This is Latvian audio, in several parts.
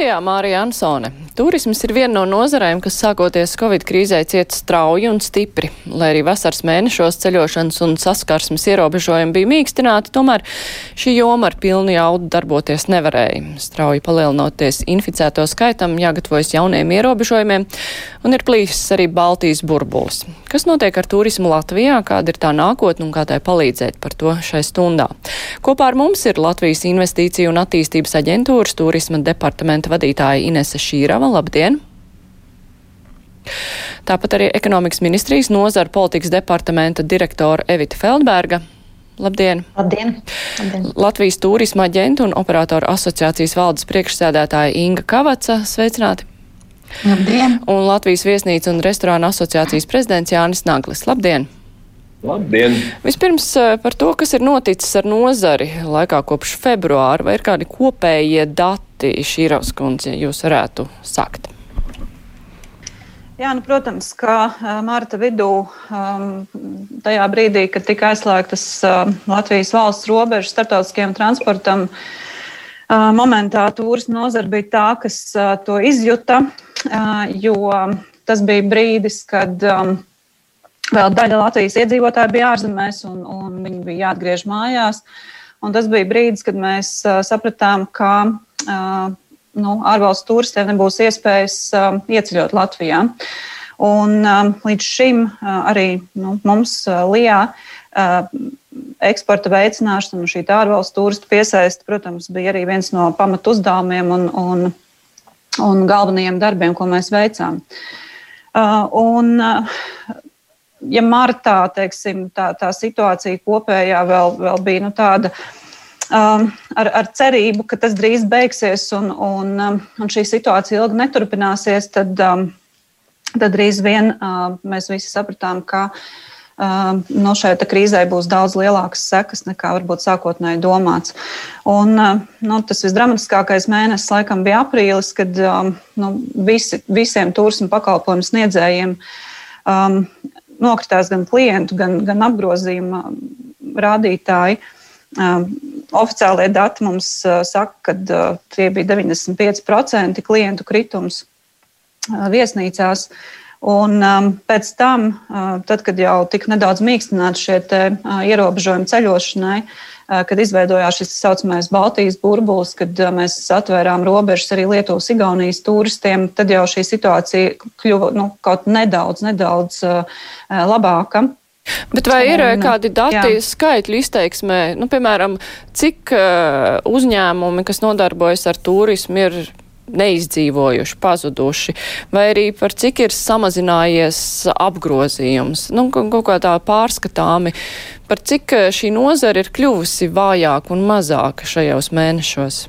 Studijā Mārija Ansone. Turisms ir viena no nozarēm, kas sākoties Covid krīzē cieta strauji un stipri. Lai arī vasaras mēnešos ceļošanas un saskarsmes ierobežojumi bija mīkstināti, tomēr šī joma ar pilnu jaudu darboties nevarēja. Strauji palielinoties inficēto skaitam, jāgatavojas jauniem ierobežojumiem, un ir plīsis arī Baltijas burbulis. Kas notiek ar turismu Latvijā, kāda ir tā nākotne un kā tai palīdzēt par to šai stundā? Kopā ar mums ir Latvijas Investīciju un attīstības aģentūras turisma departamenta vadītāja Inese Šīrava. Labdien! Tāpat arī ekonomikas ministrijas nozara politikas departamenta direktora Evita Feldberga. Labdien! Labdien! Labdien. Latvijas turisma aģentu un operatoru asociācijas valdes priekšsēdētāja Inga Kavaca. Sveicināti! Labdien! Un Latvijas viesnīca un restorāna asociācijas prezidents Jānis Naglis. Labdien! Labdien! Vispirms eh, par to, kas ir noticis ar nozari laikā kopš februāra, vai ir kādi kopējie dati šī raskundze, ja jūs varētu sakt? Jā, nu, protams, ka uh, marta vidū, um, tajā brīdī, kad tika aizslēgtas uh, Latvijas valsts robežas starptautiskajam transportam, uh, momentā turisma nozara bija tā, kas uh, to izjuta, jo tas bija brīdis, kad vēl daļa Latvijas iedzīvotāji bija ārzemēs un, un viņi bija jāatgriež mājās. Un tas bija brīdis, kad mēs uh, sapratām, ka uh, nu, ārvalstu turistiem nebūs iespējas uh, ieceļot Latvijā. Un, um, līdz šim uh, arī nu, mums uh, Lijā uh, eksporta veicināšana un šī ārvalstu turistu piesaiste, protams, bija arī viens no pamatu uzdevumiem un, un, un galvenajiem darbiem, ko mēs veicām. Uh, un, uh, ja martā teiksim, tā, tā situācija kopējā vēl, vēl bija nu, tāda, um, ar, ar cerību, ka tas drīz beigsies un, un, um, un šī situācija ilgi neturpināsies, tad, um, tad drīz vien uh, mēs visi sapratām, ka uh, no šai krīzē būs daudz lielākas sekas nekā varbūt sākotnēji domāts. Un, uh, nu, tas visdramatiskākais mēnesis laikam bija aprīlis, kad um, nu, visi, visiem turismu pakalpojumu sniedzējiem um, nokritās gan klientu, gan, gan apgrozījuma rādītāji. Um, Oficiālie dati mums uh, saka, ka uh, tie bija 95% klientu kritums uh, viesnīcās. Un um, pēc tam, uh, tad, kad jau tika nedaudz mīkstināti šie te, uh, ierobežojumi ceļošanai, kad izveidojās šis tā saucamais Baltijas burbulis, kad uh, mēs atvērām robežas arī Lietuvas, Igaunijas turistiem, tad jau šī situācija kļuva nu, kaut nedaudz, nedaudz uh, labāka. Bet vai ir un, kādi dati, jā. skaitļu izteiksmē, nu, piemēram, cik uh, uzņēmumi, kas nodarbojas ar turismu, ir neizdzīvojuši, pazuduši, vai arī par cik ir samazinājies apgrozījums, nu, kaut kā tā pārskatāmi, par cik šī nozara ir kļuvusi vājāka un mazāka šajos mēnešos?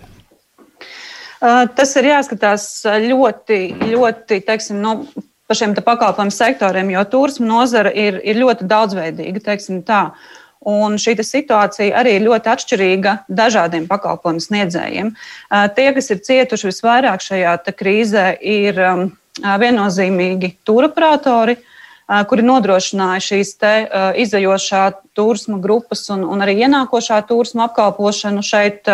Tas ir jāskatās ļoti, ļoti, teiksim, no par šiem pakalpojumu sektoriem, jo turisma nozara ir, ir ļoti daudzveidīga, teiksim tā. Un šī situācija arī ir ļoti atšķirīga dažādiem pakalpojumu sniedzējiem. Tie, kas ir cietuši visvairāk šajā krīzē, ir viennozīmīgi tūroperatori, kuri nodrošināja šīs te, izējošā turisma grupas un, un arī ienākošā turisma apkalpošanu šeit.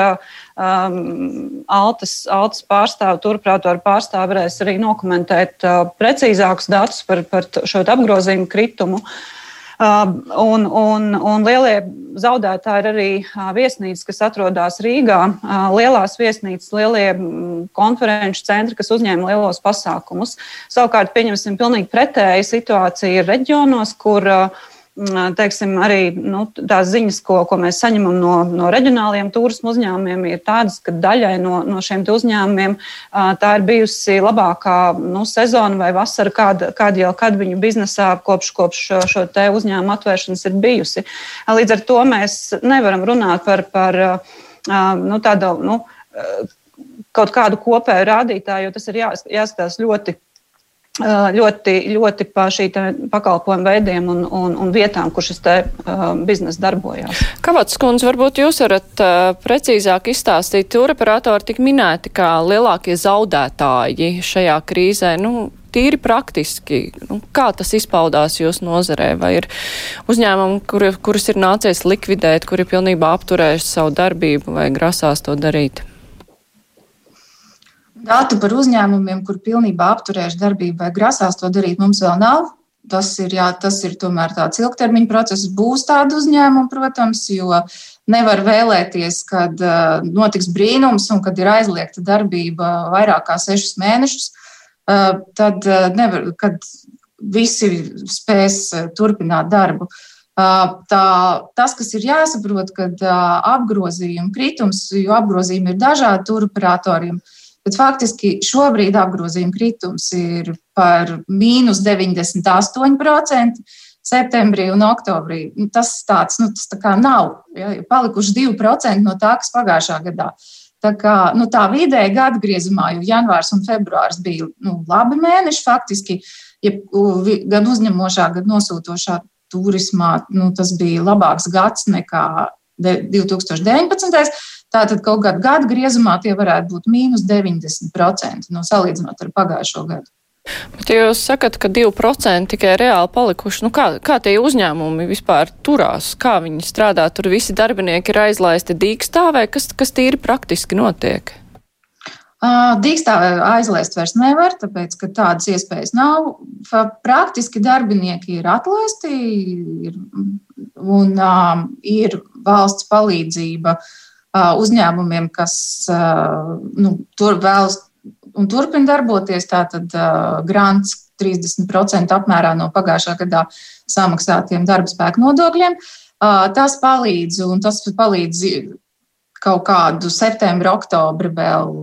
Um, Altas, Altas pārstāvi, turprātoru pārstāvi varēs arī nokomentēt uh, precīzākus datus par, par šo apgrozījumu kritumu. Uh, un, un, un lielie zaudētāji ir arī uh, viesnīcas, kas atrodas Rīgā. Uh, lielās viesnīcas, lielie konferenču centri, kas uzņēma lielos pasākumus. Savukārt, pieņemsim, pilnīgi pretēja situācija ir reģionos, kur uh, teiksim, arī nu, tās ziņas, ko, ko mēs saņemam no, no reģionāliem turismu uzņēmumiem, ir tādas, ka daļai no, no šiem uzņēmumiem tā ir bijusi labākā nu, sezona vai vasara, kāda, kāda jau kad viņu biznesā kopš, kopš šo uzņēmumu atvēršanas ir bijusi. Līdz ar to mēs nevaram runāt par, par nu, tādu nu, kaut kādu kopēju rādītāju, jo tas ir jā, jāskatās ļoti ļoti, ļoti pa šī pakalpojumu veidiem un, un, un vietām, kur šis biznesa darbojās. Kavats kundze, varbūt jūs varat precīzāk izstāstīt, tur operatori tik minēti kā lielākie zaudētāji šajā krīzē. Nu, tīri praktiski, nu, kā tas izpaudās jūsu nozarē? Vai ir uzņēmumi, kur, kurus ir nācies likvidēt, kuri pilnībā apturējuši savu darbību vai grasās to darīt? Datu par uzņēmumiem, kur pilnībā apturējuši darbību vai grasās to darīt, mums vēl nav. Tas ir, jā, tas ir tomēr tāds ilgtermiņa process. Būs tādi uzņēmumi, protams, jo nevar vēlēties, kad uh, notiks brīnums un kad ir aizliegta darbība vairāk kā sešus mēnešus. Uh, tad uh, nevar, kad visi spēs turpināt darbu. Tā, tas, kas ir jāsaprot, kad apgrozījuma kritums, jo apgrozījumi ir dažādi tur operatoriem, bet faktiski šobrīd apgrozījuma kritums ir par mīnus 98% septembrī un oktobrī. Nu, tas tāds, nu, tas tā kā nav, ja, palikuši 2% no tā, kas pagājušā gadā. Tā kā nu, tā vidēji gada griezumā, jo janvārs un februārs bija nu, labi mēneši faktiski, ja, gan uzņemošā, gan nosūtošā turismā, nu, tas bija labāks gads nekā 2019. Tātad kaut kādā gada griezumā tie varētu būt mīnus 90% no salīdzinot ar pagājušo gadu. Bet ja jūs sakat, ka 2% tikai reāli palikuši, nu kā, kā tie uzņēmumi vispār turās, kā viņi strādā, tur visi darbinieki ir aizlaisti dīkstā vai kas, kas tīri praktiski notiek? Dīkstā aizlaist vairs nevar, tāpēc, ka tādas iespējas nav. Praktiski darbinieki ir atlaisti ir, un um, ir valsts palīdzība uh, uzņēmumiem, kas uh, nu, tur vēlas un turpina darboties. Tātad uh, grants 30% apmērā no pagājušā gadā samaksātiem darba spēku nodokļiem. Uh, tas palīdz, un tas palīdz kaut kādu septembri, oktobri vēl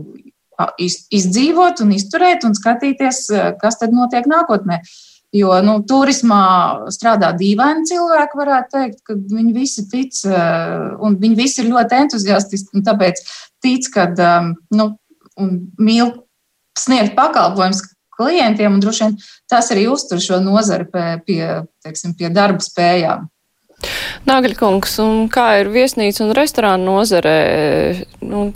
izdzīvot un izturēt un skatīties, kas tad notiek nākotnē. Jo nu, turismā strādā dīvaini cilvēki, varētu teikt, ka viņi visi tic, un viņi visi ir ļoti entuziastiski, un tāpēc tic, ka nu, mīl sniegt pakalpojumus klientiem, un droši vien tas arī uztur šo nozari pie, pie, teiksim, pie darba spējām. Nāgaļkungs, un kā ir viesnīca un restorāna nozare? Nu,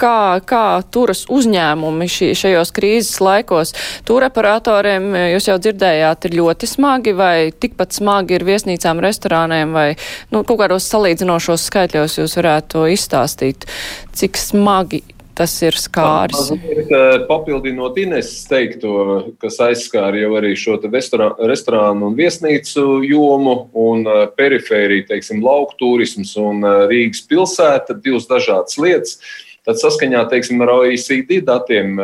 kā, kā turas uzņēmumi šī, šajos krīzes laikos. Tūreparatoriem, jūs jau dzirdējāt, ir ļoti smagi vai tikpat smagi ir viesnīcām, restorāniem vai nu, kaut kādos salīdzinošos skaitļos jūs varētu to izstāstīt, cik smagi tas ir skāris. Papildinot Ineses teikto, kas aizskāra jau arī šo restorānu un viesnīcu jomu un perifēriju, teiksim, lauku turisms un Rīgas pilsēta, divas dažādas lietas. Tad saskaņā teiksim, ar OECD datiem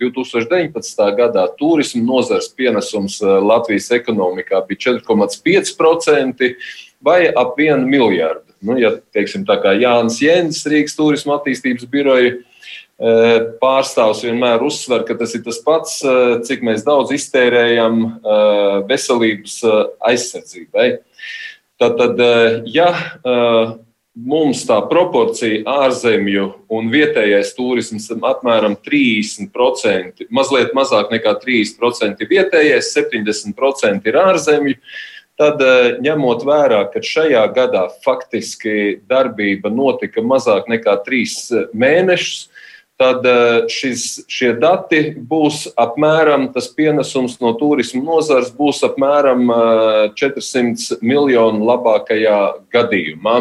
2019. gadā turisma nozars pienesums Latvijas ekonomikā bija 4,5% vai ap 1 miljardu. Nu, ja teiksim, tā kā Jānis Jēns, Rīgas turisma attīstības biroja pārstāvs vienmēr uzsver, ka tas ir tas pats, cik mēs daudz iztērējam veselības aizsardzībai. Tātad, ja mums tā proporcija ārzemju un vietējais turisms ir apmēram 30%, mazliet mazāk nekā 30% vietējais, 70% ir ārzemju. Tad, ņemot vērā, ka šajā gadā faktiski darbība notika mazāk nekā trīs mēnešus, tad eh, šis, šie dati būs apmēram, tas pienesums no turisma nozars būs apmēram 400 eh, miljonu labākajā gadījumā.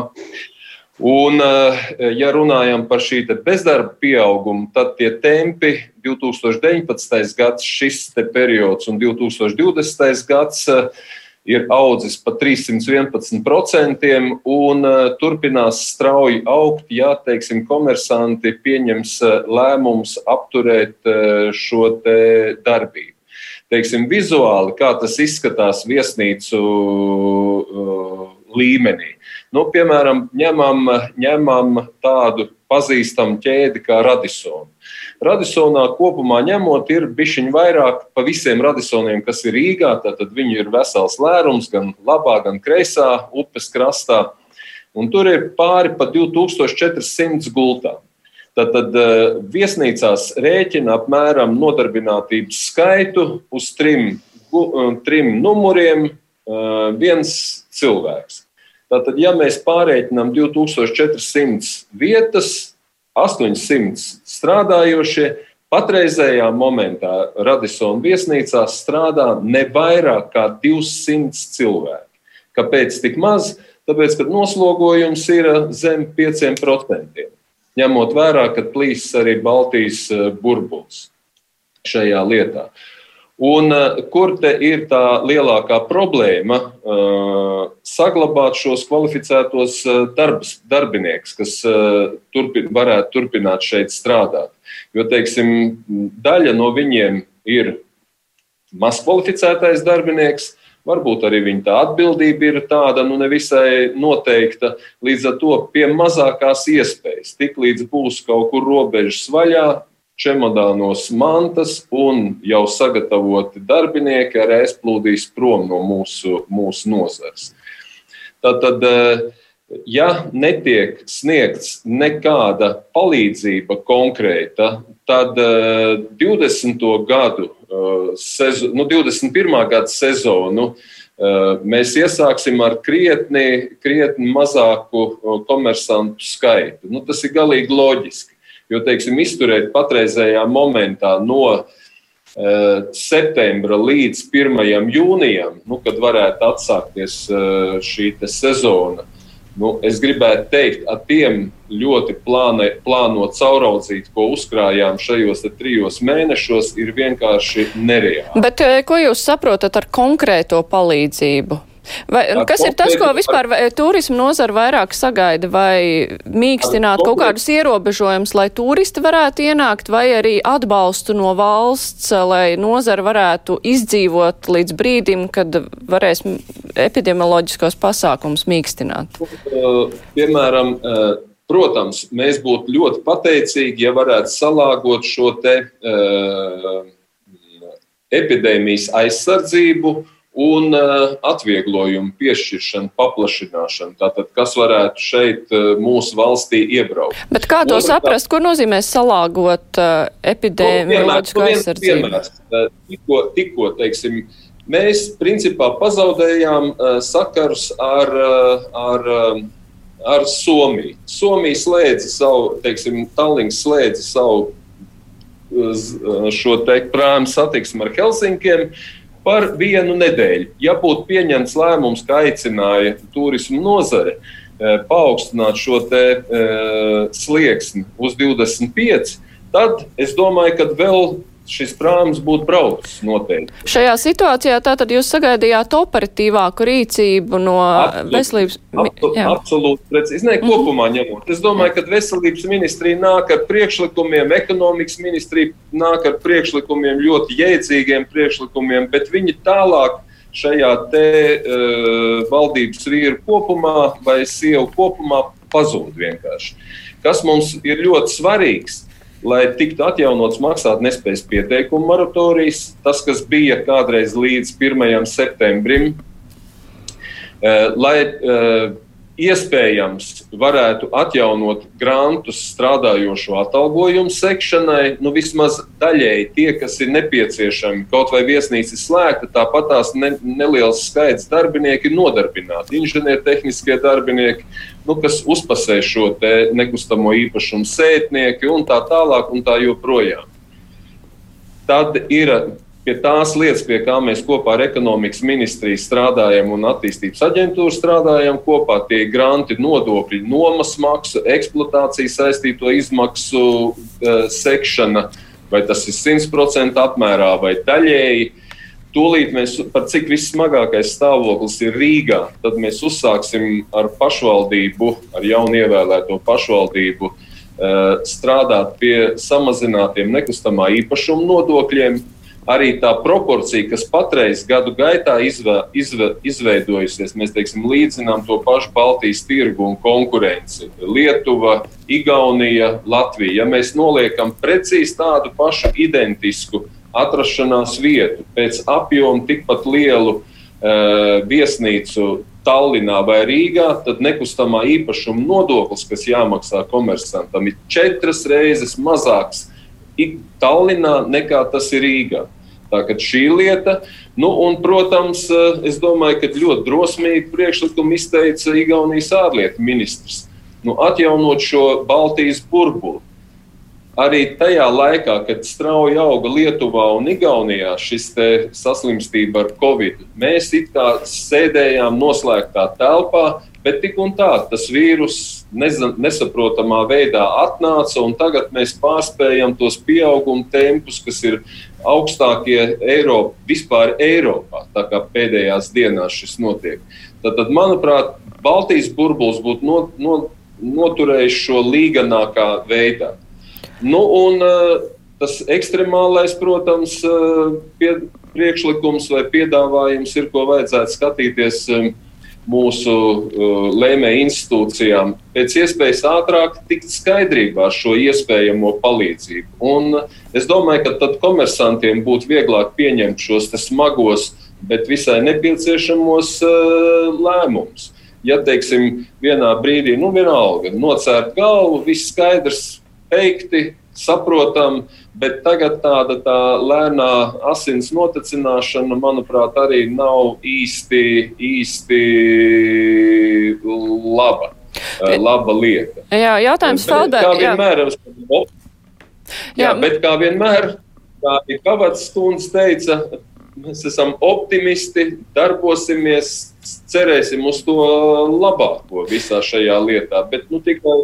Un, eh, ja runājam par šī bezdarba pieaugumu, tad tie tempi 2019. gads, šis periods un 2020. gads ir audzis pa 311% un uh, turpinās strauji augt, ja, teiksim, komersanti pieņems lēmums apturēt šo darbību. Teiksim, vizuāli, kā tas izskatās viesnīcu līmenī. Nu, piemēram, ņemam, ņemam tādu pazīstamu ķēdi kā Radisona. Radisonā kopumā ņemot, ir bišķiņi vairāk pa visiem Radisoniem, kas ir Rīgā. Tad viņu ir vesels lērums gan labā, gan kreisā upes krastā. Un tur ir pāri pa 2400 gultām. Tātad uh, viesnīcās rēķina apmēram nodarbinātības skaitu uz trim, uh, trim numuriem uh, viens cilvēks. Tātad, ja mēs pārreikinām 2400 vietas, 800 strādājošie, Patreizējā momentā Radisona viesnīcā strādā ne vairāk kā 200 cilvēki. Kāpēc tik maz? Tāpēc, ka noslogojums ir zem 5%. Ņemot vērā, ka plīsis arī Baltijas burbulis šajā lietā. Un kur te ir tā lielākā problēma? Saglabāt šos kvalificētos darbs, darbiniekus, kas turpin, varētu turpināt šeit strādāt. Jo, teiksim, daļa no viņiem ir mazkvalificētais darbinieks, varbūt arī viņa tā atbildība ir tāda, nu, nevisai noteikta. Līdz ar to pie mazākās iespējas, tik līdz būs kaut kur robežas vaļā, čemodānos mantas un jau sagatavoti darbinieki arī aizplūdīs prom no mūsu, mūsu nozars. Tātad, eh, ja netiek sniegts nekāda palīdzība konkrēta, tad 20. Eh, gadu, eh, sezo, nu, 21. gada sezonu mēs iesāksim ar krietni, krietni mazāku komersantu skaitu. Nu, tas ir galīgi loģiski. Jo, teiksim, izturēt patreizējā momentā no uh, septembra līdz 1. jūnijam, nu, kad varētu atsākties uh, šī sezona, nu, es gribētu teikt, ar tiem ļoti plāne, plānot cauraudzīt, ko uzkrājām šajos trijos mēnešos, ir vienkārši nereāli. Bet eh, ko jūs saprotat ar konkrēto palīdzību? Vai, nu, kas ir tas, ko vispār turismu nozara vairāk sagaida? Vai mīkstināt kaut kādus ierobežojumus, lai turisti varētu ienākt, vai arī atbalstu no valsts, lai nozara varētu izdzīvot līdz brīdim, kad varēs epidemioloģiskos pasākums mīkstināt? Piemēram, protams, mēs būtu ļoti pateicīgi, ja varētu salāgot šo te epidēmijas aizsardzību un uh, atvieglojumu piešķiršanu, paplašināšanu. Tātad, kas varētu šeit uh, mūsu valstī iebraukt? Bet kā to Otra, saprast? Ko nozīmē salāgot uh, epidēmioloģisko nu, aizsardzību? Piemērs, tikko, tikko, teiksim, mēs principā pazaudējām sakarus ar, ar, ar Somiju. Somija slēdza savu, teiksim, Tallinks slēdza savu šo te prāmu satiksmi ar Helsinkiem par vienu nedēļu. Ja būtu pieņemts lēmums, ka aicināja turismu nozare eh, paaugstināt šo te, uh, slieksni uz 25, tad es domāju, ka vēl šis prāms būtu braucis noteikti. Šajā situācijā tātad jūs sagaidījāt operatīvāku rīcību no absolūti, veselības ministrijas? Absolūti, precīzi. Nē, kopumā mm -hmm. ņemot. Es domāju, ka veselības ministrija nāk ar priekšlikumiem, ekonomikas ministrija nāk ar priekšlikumiem, ļoti jēdzīgiem priekšlikumiem, bet viņi tālāk šajā te uh, valdības vīru kopumā vai sievu kopumā pazūd vienkārši. Kas mums ir ļoti svarīgs, lai tiktu atjaunots maksātnespējas pieteikumu moratorijas, tas, kas bija kādreiz līdz 1. septembrim, eh, lai eh, iespējams varētu atjaunot grantus strādājošo atalgojumu sekšanai, nu vismaz daļēji tie, kas ir nepieciešami, kaut vai viesnīca ir slēgta, tāpat tās ne, neliels skaits darbinieku ir nodarbināti, inženiertehniskie darbinieki, nu, kas uzpasē šo nekustamo īpašumu sētnieki un tā tālāk un tā joprojām. Tad ir pie tās lietas, pie kā mēs kopā ar ekonomikas ministriju strādājam un attīstības aģentūru strādājam kopā, tie granti, nodokļi, nomas maksu, eksploatācijas saistīto izmaksu uh, sekšana, vai tas ir 100% apmērā vai daļēji. Tūlīt mēs, par cik vissmagākais stāvoklis ir Rīgā, tad mēs uzsāksim ar pašvaldību, ar jaunu ievēlēto pašvaldību, uh, strādāt pie samazinātiem nekustamā īpašuma nodokļiem, arī tā proporcija, kas patreiz gadu gaitā izve, izve, izveidojusies, mēs teiksim, līdzinām to pašu Baltijas tirgu un konkurenci. Lietuva, Igaunija, Latvija. Ja mēs noliekam precīzi tādu pašu identisku atrašanās vietu, pēc apjoma tikpat lielu uh, viesnīcu Tallinā vai Rīgā, tad nekustamā īpašuma nodoklis, kas jāmaksā komersantam, ir četras reizes mazāks Tallinā nekā tas ir Rīgā. Tā kā šī lieta, nu, un, protams, eh, es domāju, ka ļoti drosmīgi priekšlikumu izteica Igaunijas ārlietu ministrs. Nu, atjaunot šo Baltijas burbuli. arī tajā laikā, kad strauji auga Lietuvā un Igaunijā šis saslimstība ar covid, mēs it kā sēdējām noslēgtā telpā, bet tik un tā tas vīrus nesaprotamā veidā atnāca, un tagad mēs pārspējam tos pieauguma tempus, kas ir augstākie Eiropā, vispār Eiropā, tā kā pēdējās dienās šis notiek. Tad, tad manuprāt, Baltijas burbulis būtu no, no, noturējis šo līganākā veidā. Nu, un, uh, tas ekstremālais, protams, uh, pie, priekšlikums vai piedāvājums ir, ko vajadzētu skatīties um, mūsu uh, lēmēju institūcijām, pēc iespējas ātrāk tikt skaidrībā ar šo iespējamo palīdzību. Un es domāju, ka tad komersantiem būtu vieglāk pieņemt šos smagos, bet visai nepieciešamos uh, lēmumus. Ja, teiksim, vienā brīdī, nu, vienalga, nocērt galvu, viss skaidrs, teikti, saprotam, bet tagad tāda tā lēnā asins notecināšana, manuprāt, arī nav īsti, īsti laba, laba lieta. Jā, jautājums Feldberg. Kā vienmēr, jā. Jā, bet kā vienmēr, kā Kavats stundas teica, mēs esam optimisti, darbosimies, cerēsim uz to labāko visā šajā lietā. Bet nu, tikai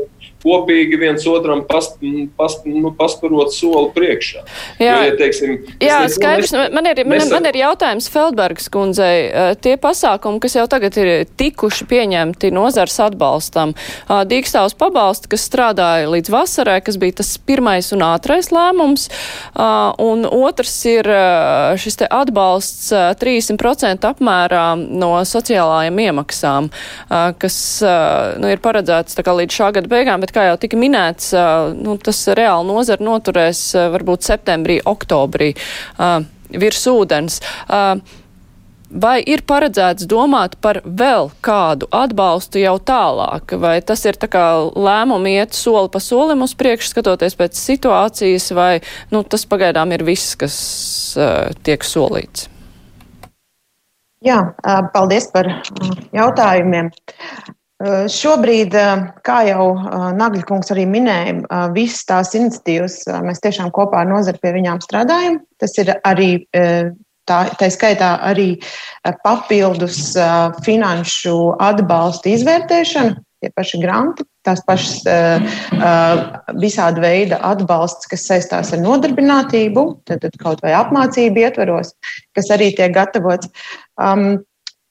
kopīgi viens otram past, past, nu, pasparot soli priekšā. Jā, jo, ja, teiksim, jā skaidrs. Mēs, man, ir, man, man ir jautājums Feldbergas kundzei. Tie pasākumi, kas jau tagad ir tikuši pieņemti nozars atbalstam, Dīkstāvs pabalsti, kas strādāja līdz vasarai, kas bija tas pirmais un ātrais lēmums, un otrs ir šis te atbalsts 30% apmērā no sociālājiem iemaksām, kas nu, ir paredzēts līdz šā gada beigām, bet kā jau tika minēts, nu, tas reāli nozara noturēs varbūt septembrī, oktobrī virs ūdens. Vai ir paredzēts domāt par vēl kādu atbalstu jau tālāk, vai tas ir tā kā lēmumi iet soli pa solim uz priekšu, skatoties pēc situācijas, vai nu, tas pagaidām ir viss, kas uh, tiek solīts? Jā, paldies par jautājumiem. Šobrīd, kā jau Nagļkungs arī minēja, visas tās iniciatīvas mēs tiešām kopā ar nozari pie viņām strādājam. Tas ir arī tā, tā skaitā arī papildus finanšu atbalsta izvērtēšana, tie paši granti, tās pašas visāda veida atbalsts, kas saistās ar nodarbinātību, tad, tad kaut vai apmācību ietveros, kas arī tiek gatavots. Um,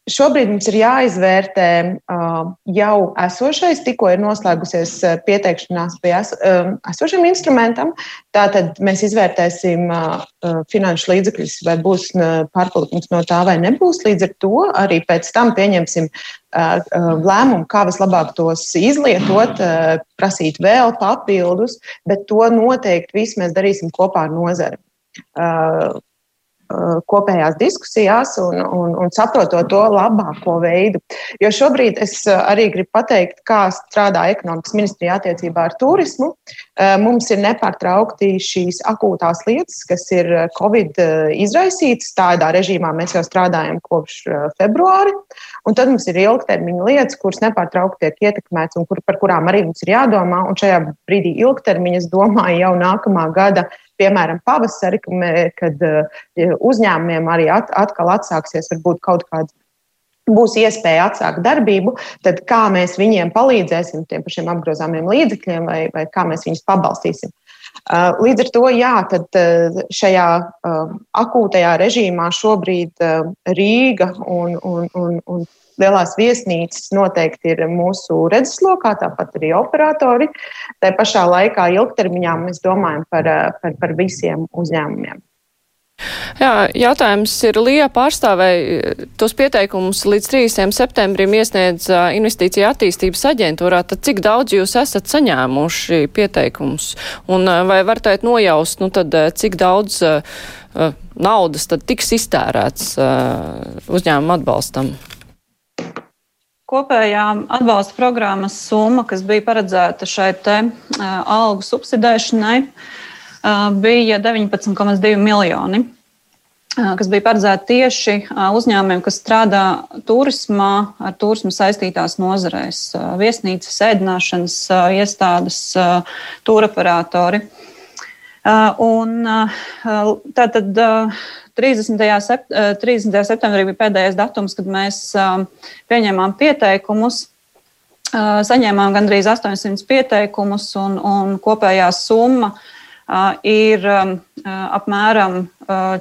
Šobrīd mums ir jāizvērtē uh, jau esošais, tikko ir noslēgusies pieteikšanās pie es, uh, esošam instrumentam. Tātad mēs izvērtēsim uh, finanšu līdzekļus, vai būs pārpalikums no tā vai nebūs. Līdz ar to arī pēc tam pieņemsim lēmumu, kā vislabāk tos izlietot, prasīt vēl papildus, bet to noteikti visu mēs darīsim kopā ar nozari Uh, kopējās diskusijās un, un, un saprotot to labāko veidu. Jo šobrīd es uh, arī gribu pateikt, kā strādā ekonomikas ministrija attiecībā ar turismu. Uh, mums ir nepārtraukti šīs akūtās lietas, kas ir Covid izraisītas. Tādā režīmā mēs jau strādājam kopš februāra. Un tad mums ir ilgtermiņa lietas, kuras nepārtraukti tiek ietekmētas un kur, par kurām arī mums ir jādomā. Un šajā brīdī ilgtermiņa, es domāju, jau nākamā gada piemēram, pavasari, kad eh, uzņēmumiem arī atkal atsāksies varbūt kaut kāds. Būs iespēja atsākt darbību, tad kā mēs viņiem palīdzēsim, tiem pašiem apgrozāmiem līdzekļiem, vai, vai kā mēs viņus pabalstīsim. Eh, līdz ar to, jā, tad eh, šajā akūtajā režīmā šobrīd Rīga un, un, un, un lielās viesnīcas noteikti ir mūsu redzeslokā, tāpat arī operatori. Tā pašā laikā ilgtermiņā mēs domājam par, par, par visiem uzņēmumiem. Jā, jautājums ir Lija pārstāvēja tos pieteikumus līdz 30. septembrim iesniedz investīcija attīstības aģentūrā. Tad cik daudz jūs esat saņēmuši pieteikumus? Un vai var tēt nojaust, nu tad cik daudz uh, naudas tad tiks iztērēts uh, uzņēmumu atbalstam? Kopējā atbalsta programmas summa, kas bija paredzēta šai te uh, algu subsidēšanai, uh, bija 19,2 miljoni, uh, kas bija paredzēta tieši uzņēmumiem, kas strādā turismā, ar turismu saistītās nozarēs - viesnīcas, ēdināšanas iestādes, tūraparatori. Un tātad 30. Sept, 30. septembrī bija pēdējais datums, kad mēs pieņēmām pieteikumus. Saņēmām gandrīz 800 pieteikumus, un, un kopējā summa ir apmēram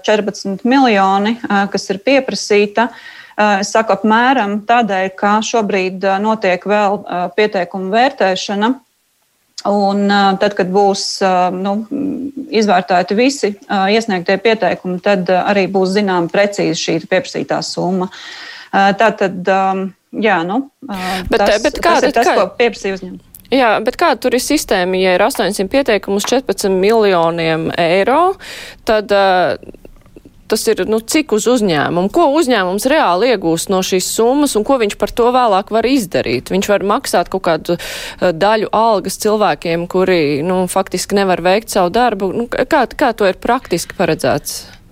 14 miljoni, kas ir pieprasīta. Es saku apmēram tādēļ, ka šobrīd notiek vēl pieteikumu vērtēšana Un tad, kad būs nu, izvērtēti visi iesniegtie pieteikumi, tad arī būs zināma precīzi šī pieprasītā summa. Tātad, jā, nu, bet, tas, bet kā, tas ir tas, kā, ko pieprasīja uzņēmumi. Jā, bet kāda tur ir sistēma? Ja ir 800 pieteikumu uz 14 miljoniem eiro, tad uh, tas ir, nu, cik uz uzņēmumu, ko uzņēmums reāli iegūst no šīs summas un ko viņš par to vēlāk var izdarīt. Viņš var maksāt kaut kādu uh, daļu algas cilvēkiem, kuri, nu, faktiski nevar veikt savu darbu. Nu, kā, kā to ir praktiski paredzēts?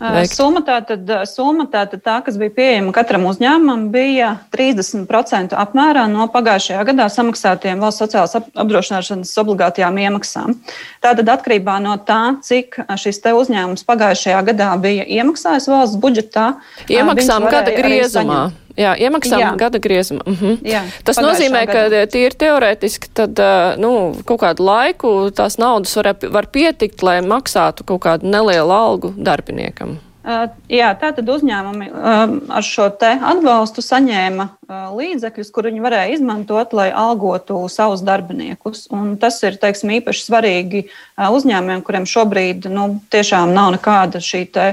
Veikt. Summa tātad, summa tātad tā, kas bija pieejama katram uzņēmumam, bija 30% apmērā no pagājušajā gadā samaksātiem valsts sociālās apdrošināšanas obligātajām iemaksām. Tātad atkarībā no tā, cik šis te uzņēmums pagājušajā gadā bija iemaksājis valsts budžetā. Iemaksām gada griezumā. Jā, iemaksām jā. gada griezumā. -huh. jā, Tas nozīmē, ka tīri teorētiski tad, nu, kaut kādu laiku tās naudas var, var pietikt, lai maksātu kaut kādu nelielu algu darbiniekam. Jā, tātad uzņēmumi ar šo atbalstu saņēma līdzekļus, kur viņi varēja izmantot, lai algotu savus darbiniekus. Un tas ir teiksim, īpaši svarīgi uzņēmumiem, kuriem šobrīd nu, tiešām nav nekāda šī te,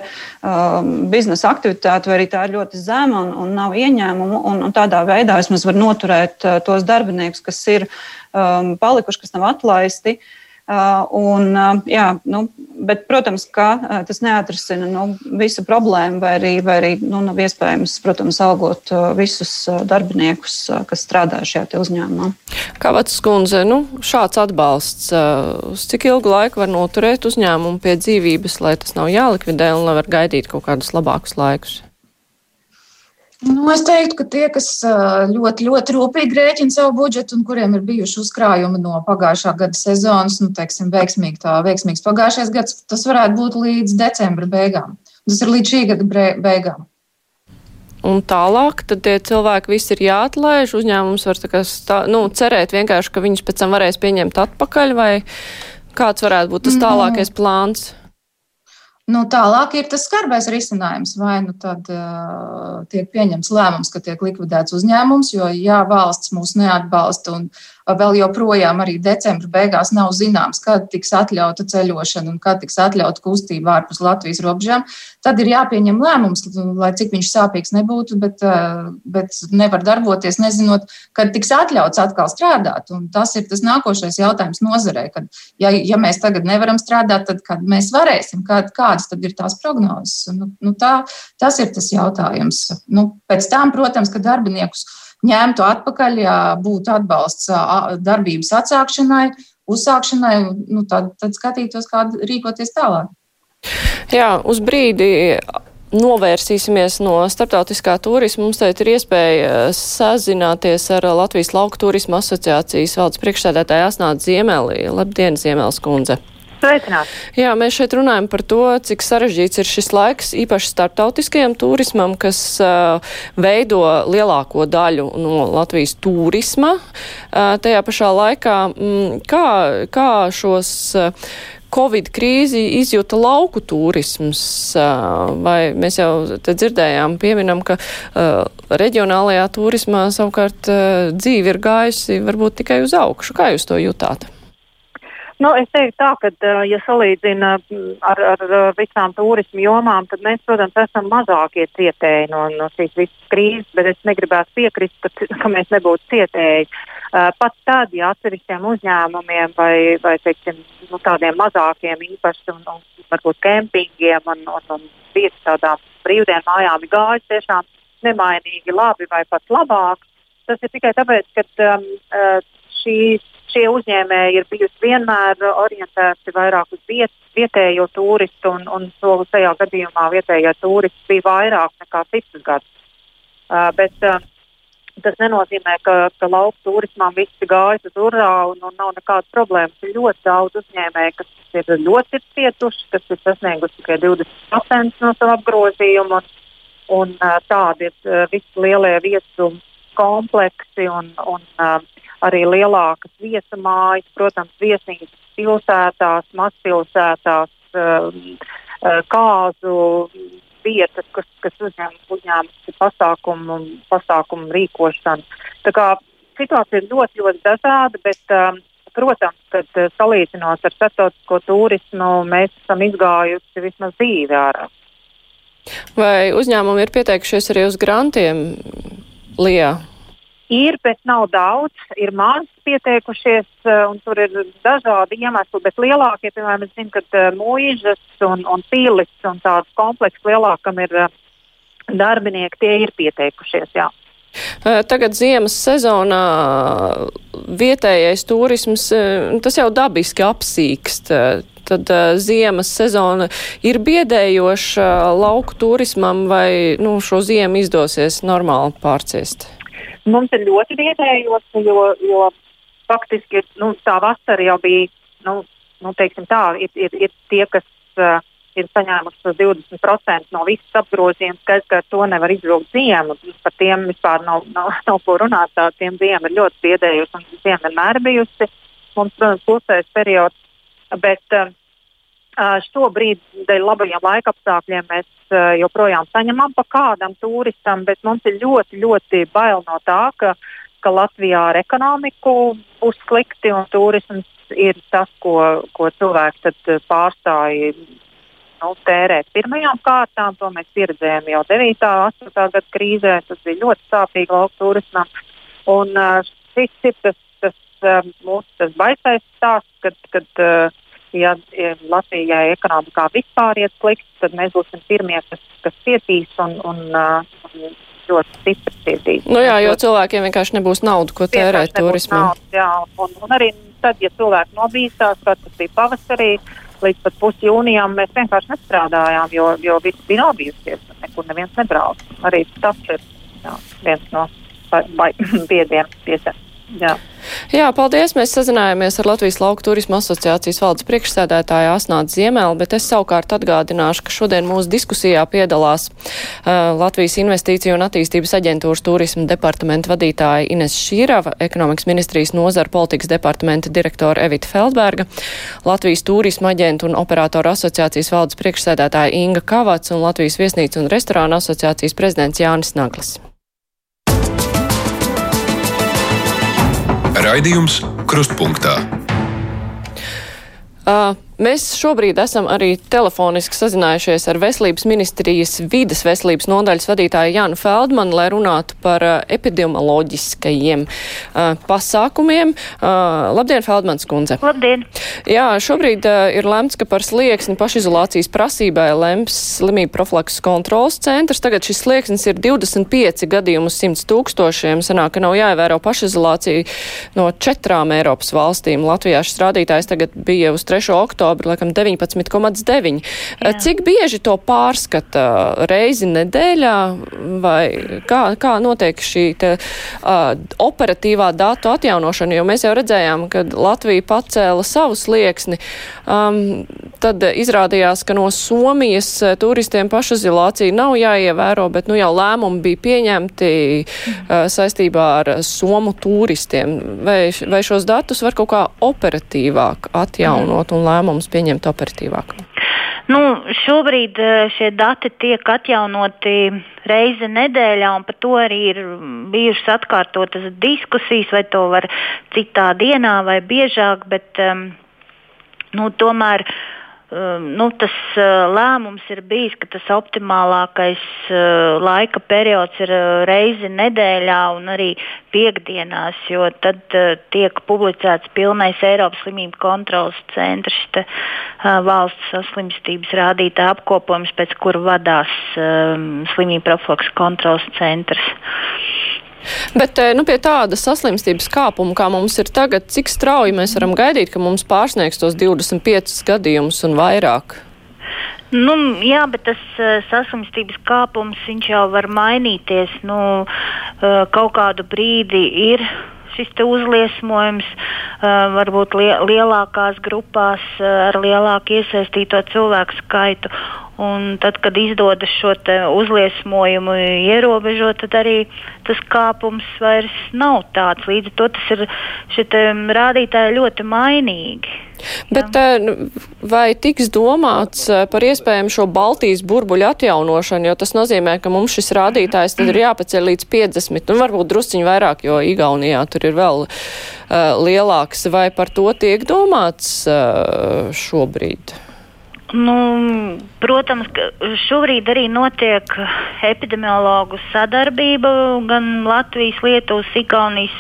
um, biznesa aktivitāte, vai arī tā ir ļoti zema un, un nav ieņēmumu. Un, un tādā veidā vismaz var noturēt tos darbiniekus, kas ir um, palikuši, kas nav atlaisti. Uh, Uh, un, uh, jā, nu, bet, protams, ka uh, tas neatrisina nu, visu problēmu, vai arī, vai arī nu, nav iespējams, protams, algot visus darbiniekus, kas strādā šajā uzņēmumā. Kā Vats skundze, nu, šāds atbalsts, uz cik ilgu laiku var noturēt uzņēmumu pie dzīvības, lai tas nav jālikvidē un lai var gaidīt kaut kādus labākus laikus? Nu, es teiktu, ka tie, kas ļoti, ļoti rūpīgi rēķina savu budžetu un kuriem ir bijuši uzkrājumi no pagājušā gada sezonas, nu, teiksim, veiksmīgi tā, veiksmīgs pagājušais gads, tas varētu būt līdz decembra beigām. Tas ir līdz šī gada beigām. Un tālāk, tad tie cilvēki visi ir jāatlaiž. Uzņēmums var tā, stā, nu, cerēt vienkārši, ka viņus pēc tam varēs pieņemt atpakaļ, vai kāds varētu būt tas tālākais plāns? Nu, tālāk ir tas skarbais risinājums. Vai nu tad uh, tiek pieņemts lēmums, ka tiek likvidēts uzņēmums, jo ja valsts mūs neatbalsta un vēl joprojām arī decembra beigās nav zināms, kad tiks atļauta ceļošana un kad tiks atļauta kustība ārpus Latvijas robežām, tad ir jāpieņem lēmums, lai cik viņš sāpīgs nebūtu, bet, uh, bet nevar darboties, nezinot, kad tiks atļauts atkal strādāt. Un tas ir tas nākošais jautājums nozarē, kad ja, ja mēs tagad nevaram strādāt, tad kad mēs varēsim, kad, kā kādas tad ir tās prognozes. Nu, nu tā, tas ir tas jautājums. Nu, pēc tam, protams, ka darbiniekus ņemtu atpakaļ, ja būtu atbalsts darbības atsākšanai, uzsākšanai, nu, tad, tad skatītos, kā rīkoties tālāk. Jā, uz brīdi novērsīsimies no starptautiskā turisma. Mums tagad ir iespēja sazināties ar Latvijas lauku turisma asociācijas valdes priekšsēdētāju Asnātu Ziemeli. Labdien, Ziemels kundze! Sveicināt. Jā, mēs šeit runājam par to, cik sarežģīts ir šis laiks, īpaši starptautiskajam turismam, kas uh, veido lielāko daļu no Latvijas turisma. Uh, tajā pašā laikā, mm, kā, kā šos. Uh, Covid krīzi izjūta lauku turisms, vai mēs jau te dzirdējām, pieminam, ka uh, reģionālajā turismā savukārt uh, dzīve ir gājusi varbūt tikai uz augšu. Kā jūs to jutāt? Nu, es teiktu tā, ka, ja salīdzina ar, ar visām turismu jomām, tad mēs, protams, esam mazākie cietēji no, no šīs visas krīzes, bet es negribētu piekrist, ka, ka mēs nebūtu cietēji. Pat tad, ja atsevišķiem uzņēmumiem vai, vai teiksim, nu, tādiem mazākiem īpaši un, un varbūt kempingiem un, un, un vietas tādām brīvdienu mājām ir gājis tiešām nemainīgi labi vai pat labāk, tas ir tikai tāpēc, ka um, šīs šie uzņēmēji ir bijusi vienmēr orientēti vairāk uz viet, vietējo turistu, un, un to tajā gadījumā vietējā turisti bija vairāk nekā citus gadus. Uh, bet, uh, Tas nenozīmē, ka, ka lauku turismā visi gājas uz urā un, un nav nekādas problēmas. Ir ļoti daudz uzņēmēju, kas ir ļoti cietuši, kas ir sasnieguši tikai 20% no sava apgrozījuma. Un, un tādi ir visi lielie viesu kompleksi un, un arī lielākas viesamājas, protams, viesnīcas pilsētās, mazpilsētās, kāzu vietas, kas, kas uzņem, uzņēmusi pasākumu, pasākumu rīkošanu. Tā kā situācija ir ļoti, ļoti dažāda, bet, um, protams, kad uh, salīdzinot ar starptautisko turismu, mēs esam izgājusi vismaz dzīvi ārā. Vai uzņēmumi ir pieteikušies arī uz grantiem, Lijā? Ir, bet nav daudz. Ir maz pieteikušies, uh, un tur ir dažādi iemesli, bet lielākie, piemēram, es zinu, ka uh, mūžas un, un pīlis un tāds komplekss lielākam ir uh, darbinieki, tie ir pieteikušies. Jā. Tagad ziemas sezonā vietējais turisms, tas jau dabiski apsīkst. Tad ziemas sezona ir biedējoša lauku turismam vai nu, šo ziemu izdosies normāli pārciest? Mums ir ļoti vietējos, jo, jo faktiski nu, tā vasara jau bija, nu, nu teiksim tā, ir, ir, ir tie, kas uh, ir saņēmuši 20% no visas apgrozījuma. Skaidrs, ka to nevar izvilkt ziemu. Par tiem vispār nav, nav, nav ko runāt. Tā, tiem ziema ir ļoti biedējusi un ziema vienmēr bijusi. Mums, protams, klusais periods. Bet uh, šobrīd, dēļ labajiem laika apstākļiem, mēs joprojām saņemam pa kādam turistam, bet mums ir ļoti, ļoti bail no tā, ka, ka Latvijā ar ekonomiku būs slikti un turisms ir tas, ko, ko cilvēks eh, pārstāja nu, tērēt pirmajām kārtām. To mēs pieredzējām jau 9. un 8. gada krīzē. Tas bija ļoti sāpīgi lauku turismam. Un šis ir tas, tas mūsu tas baisais stāsts, kad, kad uh, ja Latvijai ekonomikā vispār iet slikti, tad mēs būsim pirmie, kas, kas cietīs un, un, uh, un ļoti stipri cietīs. Nu jā, jo cilvēkiem vienkārši nebūs naudu, ko tērēt turismam. Jā, un, un arī tad, ja cilvēki nobīstās, kā tas bija pavasarī, līdz pat pusjūnijām, mēs vienkārši nestrādājām, jo, jo viss bija nobijusies, nekur neviens nebrauc. Arī tas ir jā, viens no biediem piesardzīgiem. Jā. Jā, paldies. Mēs sazinājāmies ar Latvijas Lauku turisma asociācijas valdes priekšsēdētāju Asnātu Ziemeli, bet es savukārt atgādināšu, ka šodien mūsu diskusijā piedalās uh, Latvijas Investīciju un attīstības aģentūras turisma departamenta vadītāja Ines Šīrava, ekonomikas ministrijas nozara politikas departamenta direktora Evita Feldberga, Latvijas turisma aģentu un operātoru asociācijas valdes priekšsēdētāja Inga Kavats un Latvijas viesnīcu un restorānu asociācijas prezidents Jānis Naglis. Raidījums Krustpunktā. Uh, Mēs šobrīd esam arī telefoniski sazinājušies ar Veselības ministrijas vides veselības nodaļas vadītāju Jānu Feldmanu, lai runātu par uh, epidemioloģiskajiem uh, pasākumiem. Uh, labdien, Feldmans kundze! Labdien! Jā, šobrīd uh, ir lemts, ka par slieksni pašizolācijas prasībai lems slimību profilakses kontrolas centrs. Tagad šis slieksnis ir 25 gadījumu uz 100 tūkstošiem. Sanāk, ka nav jāievēro pašizolācija no četrām Eiropas valstīm. Latvijā šis rādītājs tagad bija uz 3. oktobru oktobra, laikam 19,9. Cik bieži to pārskata? Reizi nedēļā? Vai kā, kā notiek šī te, uh, operatīvā datu atjaunošana, jo mēs jau redzējām, ka Latvija pacēla savu slieksni, um, tad izrādījās, ka no Somijas turistiem pašizolācija nav jāievēro, bet nu jau lēmumi bija pieņemti uh, saistībā ar Somu turistiem. Vai, vai šos datus var kaut kā operatīvāk atjaunot un lēmumu lēmumus pieņemt operatīvāk? Nu, šobrīd eh, šie dati tiek atjaunoti reizi nedēļā, un par to arī ir bijušas atkārtotas diskusijas, vai to var citā dienā vai biežāk. Bet, um, nu, tomēr uh, nu, tas uh, lēmums ir bijis, ka tas optimālākais uh, laika periods ir uh, reizi nedēļā un arī piekdienās, jo tad tiek publicēts pilnais Eiropas slimību kontrolas centrs, te, valsts saslimstības rādītāja apkopojums, pēc kura vadās um, slimību profilaks kontrolas centrs. Bet eh, nu, pie tāda saslimstības kāpuma, kā mums ir tagad, cik strauji mēs varam gaidīt, ka mums pārsniegs tos 25 gadījumus un vairāk? Nu, jā, bet tas uh, saslimstības kāpums jau var mainīties. Nu, uh, kaut kādu brīdi ir šis uzliesmojums, varbūt li lielākās grupās ar lielāku iesaistīto cilvēku skaitu. Un tad, kad izdodas šo uzliesmojumu ierobežot, tad arī tas kāpums vairs nav tāds. Līdz ar to tas ir šie rādītāji ļoti mainīgi. Bet Jā. Eh, vai tiks domāts eh, par iespējamu šo Baltijas burbuļu atjaunošanu, jo tas nozīmē, ka mums šis rādītājs tad ir jāpaceļ līdz 50, un varbūt drusciņi vairāk, jo Igaunijā tur ir vēl uh, lielāks. Vai par to tiek domāts uh, šobrīd? Nu, protams, ka šobrīd arī notiek epidemiologu sadarbība. Gan Latvijas, Lietuvas, Igaunijas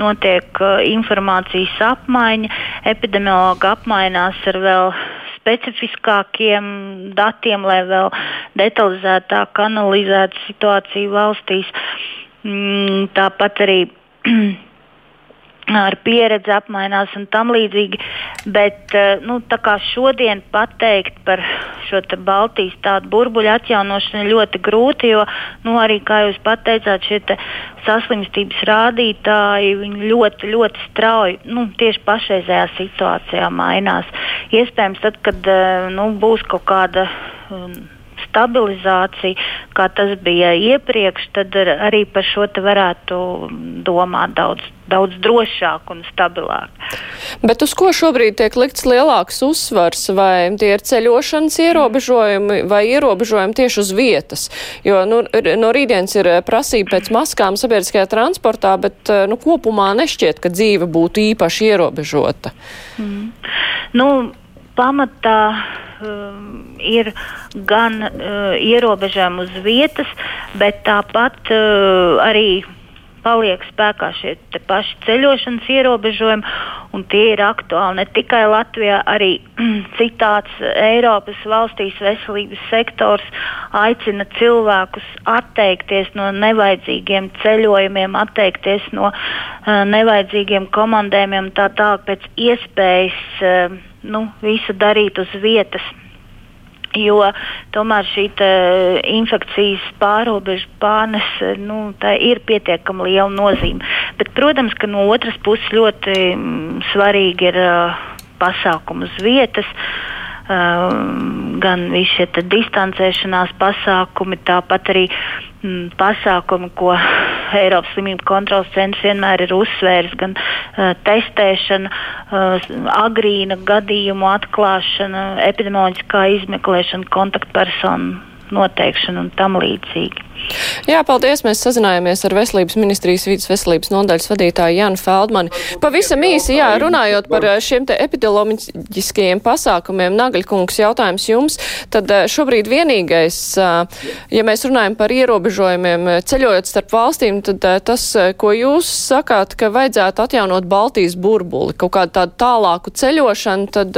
notiek uh, informācijas apmaiņa. Epidemiologi apmainās ar vēl specifiskākiem datiem, lai vēl detalizētāk analizētu situāciju valstīs. Mm, tāpat arī ar pieredzi apmainās un tam līdzīgi. Bet eh, nu, šodien pateikt par šo Baltijas tādu burbuļu atjaunošanu ir ļoti grūti, jo nu, arī, kā jūs pateicāt, šie saslimstības rādītāji ļoti, ļoti strauji nu, tieši pašreizējā situācijā mainās. Iespējams, tad, kad eh, nu, būs kaut kāda. Um, stabilizāciju, kā tas bija iepriekš, tad arī par šo varētu domāt daudz, daudz drošāk un stabilāk. Bet uz ko šobrīd tiek likts lielāks uzsvars? Vai tie ir ceļošanas ierobežojumi vai ierobežojumi tieši uz vietas? Jo nu, no rītdienas ir prasība pēc maskām sabiedriskajā transportā, bet nu, kopumā nešķiet, ka dzīve būtu īpaši ierobežota. Mm. Nu, pamatā um, ir gan uh, ierobežojumi uz vietas, bet tāpat uh, arī paliek spēkā šie paši ceļošanas ierobežojumi, un tie ir aktuāli ne tikai Latvijā, arī citās Eiropas valstīs veselības sektors aicina cilvēkus atteikties no nevajadzīgiem ceļojumiem, atteikties no uh, nevajadzīgiem komandējumiem, tā tālāk pēc iespējas. Uh, nu, visu darīt uz vietas. Jo tomēr šī infekcijas pārobežu pārnese nu, ir pietiekami liela nozīme. Bet, protams, ka no otras puses ļoti mm, svarīgi ir uh, pasākumi uz vietas. Uh, gan visi šie distancēšanās pasākumi, tāpat arī mm, pasākumi, ko Eiropas slimību kontrolas centrs vienmēr ir uzsvērs, gan uh, testēšana, uh, agrīna gadījumu atklāšana, epidemioloģiskā izmeklēšana, kontaktpersonu noteikšana un tam līdzīgi. Jā, paldies. Mēs sazinājāmies ar Veselības ministrijas vidas veselības nodaļas vadītāju Janu Feldmani. Pavisam īsi, jā, runājot par eh, šiem te epidemioloģiskajiem pasākumiem, Nagaļkungs jautājums jums, tad eh, šobrīd vienīgais, eh, ja mēs runājam par ierobežojumiem ceļojot starp valstīm, tad tas, ko jūs sakāt, ka vajadzētu atjaunot Baltijas burbuli, kaut kādu tādu tālāku ceļošanu, tad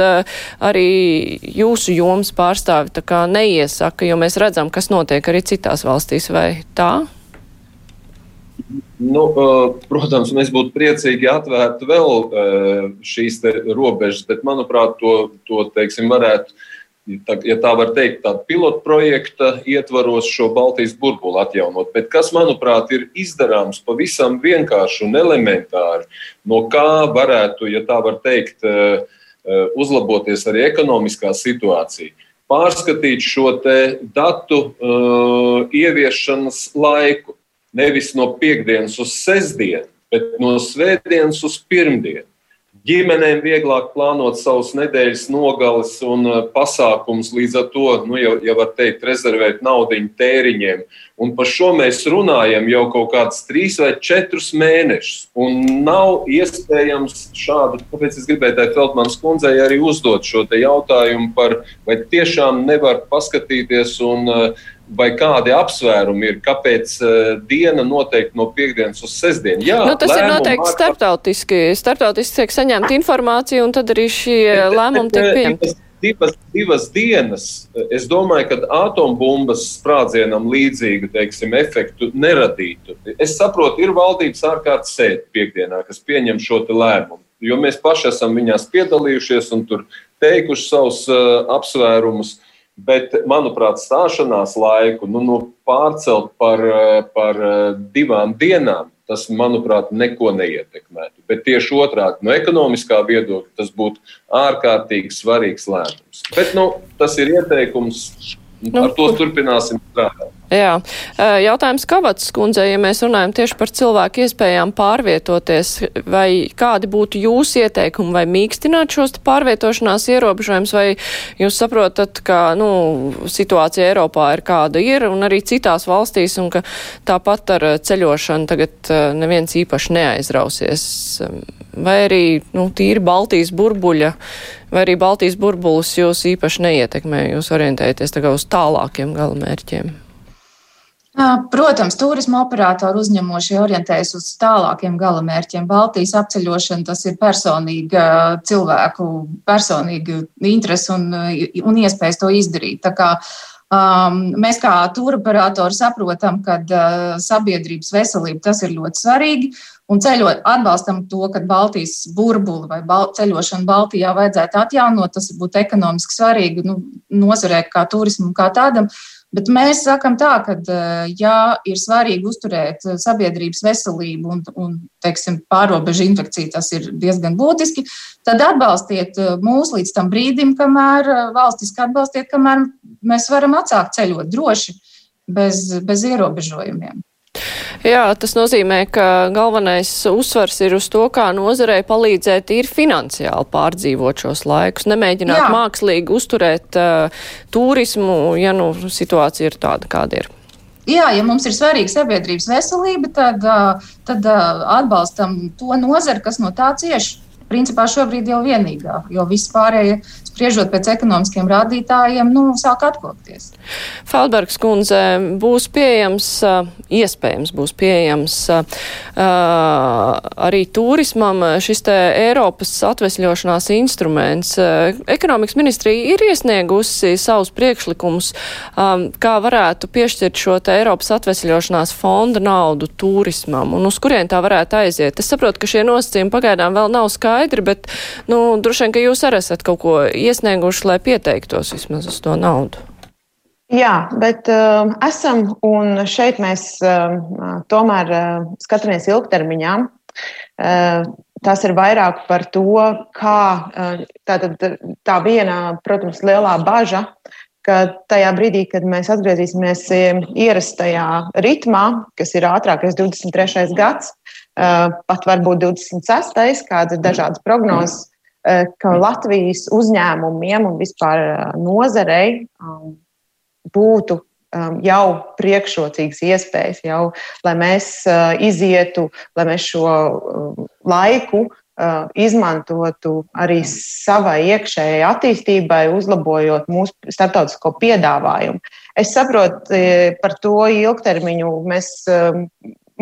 arī jūsu joms pārstāvi tā kā neiesaka, jo mēs redzam, kas notiek arī citās valstīs vai tā? Nu, protams, mēs būtu priecīgi atvērt vēl šīs robežas, bet, manuprāt, to, to teiksim, varētu, ja tā var teikt, tāda pilotu projekta ietvaros šo Baltijas burbuli atjaunot. Bet kas, manuprāt, ir izdarāms pavisam vienkārši un elementāri, no kā varētu, ja tā var teikt, uzlaboties arī ekonomiskā situācija pārskatīt šo datu uh, ieviešanas laiku. Nevis no piekdienas uz sestdienu, bet no svētdienas uz pirmdienu. Ģimenēm vieglāk plānot savus nedēļas nogales un uh, pasākumus, līdz ar to, nu, jau, jau var teikt, rezervēt naudu tēriņiem. Un par šo mēs runājam jau kaut kādus trīs vai četrus mēnešus. Un nav iespējams šādu, tāpēc es gribēju tai Feldmanas kundzei arī uzdot šo jautājumu par, vai tiešām nevar paskatīties un uh, vai kādi apsvērumi ir, kāpēc uh, diena noteikti no piekdienas uz sestdienu. Jā, nu, tas ir noteikti ar... starptautiski. Starptautiski tiek saņemta informācija, un tad arī šie lēmumi tiek pieņemti. Divas, divas dienas, es domāju, ka atombumbas sprādzienam līdzīgu teiksim, efektu neradītu. Es saprotu, ir valdības ārkārtas sēde piekdienā, kas pieņem šo lēmumu, jo mēs paši esam viņās piedalījušies un tur teikuši savus uh, apsvērumus. Uh, Bet, manuprāt, stāšanās laiku nu, nu, pārcelt par, par divām dienām, tas, manuprāt, neko neietekmētu. Bet tieši otrādi, no ekonomiskā viedokļa, tas būtu ārkārtīgi svarīgs lēmums. Bet nu, tas ir ieteikums, nu, ar to turpināsim strādāt. Jā. Jautājums Kavats kundzei, ja mēs runājam tieši par cilvēku iespējām pārvietoties, vai kādi būtu jūsu ieteikumi, vai mīkstināt šos pārvietošanās ierobežojumus, vai jūs saprotat, ka nu, situācija Eiropā ir kāda ir un arī citās valstīs, un ka tāpat ar ceļošanu tagad neviens īpaši neaizrausies, vai arī nu, tīri Baltijas burbuļa, vai arī Baltijas burbulis jūs īpaši neietekmē, jūs orientējaties tagad uz tālākiem galamērķiem? Protams, turisma operatori uzņemošie orientējas uz tālākiem galamērķiem. Baltijas apceļošana tas ir personīga cilvēku personīga interese un, un iespējas to izdarīt. Tā kā um, mēs kā turoperatori saprotam, ka uh, sabiedrības veselība tas ir ļoti svarīgi. Un ceļot, atbalstam to, ka Baltijas burbuli vai bal ceļošanu Baltijā vajadzētu atjaunot. Tas būtu ekonomiski svarīgi nu, nozarē kā turismam kā tādam. Bet mēs sakām tā, ka, eh, ja ir svarīgi uzturēt eh, sabiedrības veselību un, un teiksim, pārobežu infekciju, tas ir diezgan būtiski, tad atbalstiet eh, mūs līdz tam brīdim, kamēr valstiski atbalstiet, kamēr mēs varam atsākt ceļot droši, bez, bez ierobežojumiem. Jā, tas nozīmē, ka galvenais uzsvars ir uz to, kā nozarei palīdzēt ir finansiāli pārdzīvot šos laikus, nemēģināt Jā. mākslīgi uzturēt uh, turismu, ja nu situācija ir tāda, kāda ir. Jā, ja mums ir svarīga sabiedrības veselība, tad, uh, tad uh, atbalstam to nozari, kas no tā cieši. Principā šobrīd jau vienīgā, jo viss pārējie spriežot pēc ekonomiskiem rādītājiem, nu, sāk atkopties. Feldbergs kundze, būs pieejams, iespējams būs pieejams arī turismam šis te Eiropas atvesļošanās instruments. Ekonomikas ministrija ir iesniegusi savus priekšlikumus, kā varētu piešķirt šo te Eiropas atvesļošanās fonda naudu turismam un uz kurien tā varētu aiziet. Es saprotu, ka šie nosacījumi pagaidām vēl nav skaidri, bet, nu, droši vien, ka jūs arī esat kaut ko iesnieguši, lai pieteiktos vismaz uz to naudu? Jā, bet uh, esam un šeit mēs uh, tomēr uh, skatāmies ilgtermiņā. Uh, tas ir vairāk par to, kā uh, tā, tā, tā viena, protams, lielā bažas, ka tajā brīdī, kad mēs atgriezīsimies um, ierastajā ritmā, kas ir ātrākais 23. gads, uh, pat varbūt 26. kādas ir dažādas prognozes, ka Latvijas uzņēmumiem un vispār eh, nozarei um, būtu um, jau priekšrocīgas iespējas, jau, lai mēs uh, izietu, lai mēs šo um, laiku izmantotu arī savai iekšējai attīstībai, uzlabojot mūsu starptautisko piedāvājumu. Es saprotu par to ilgtermiņu. Mēs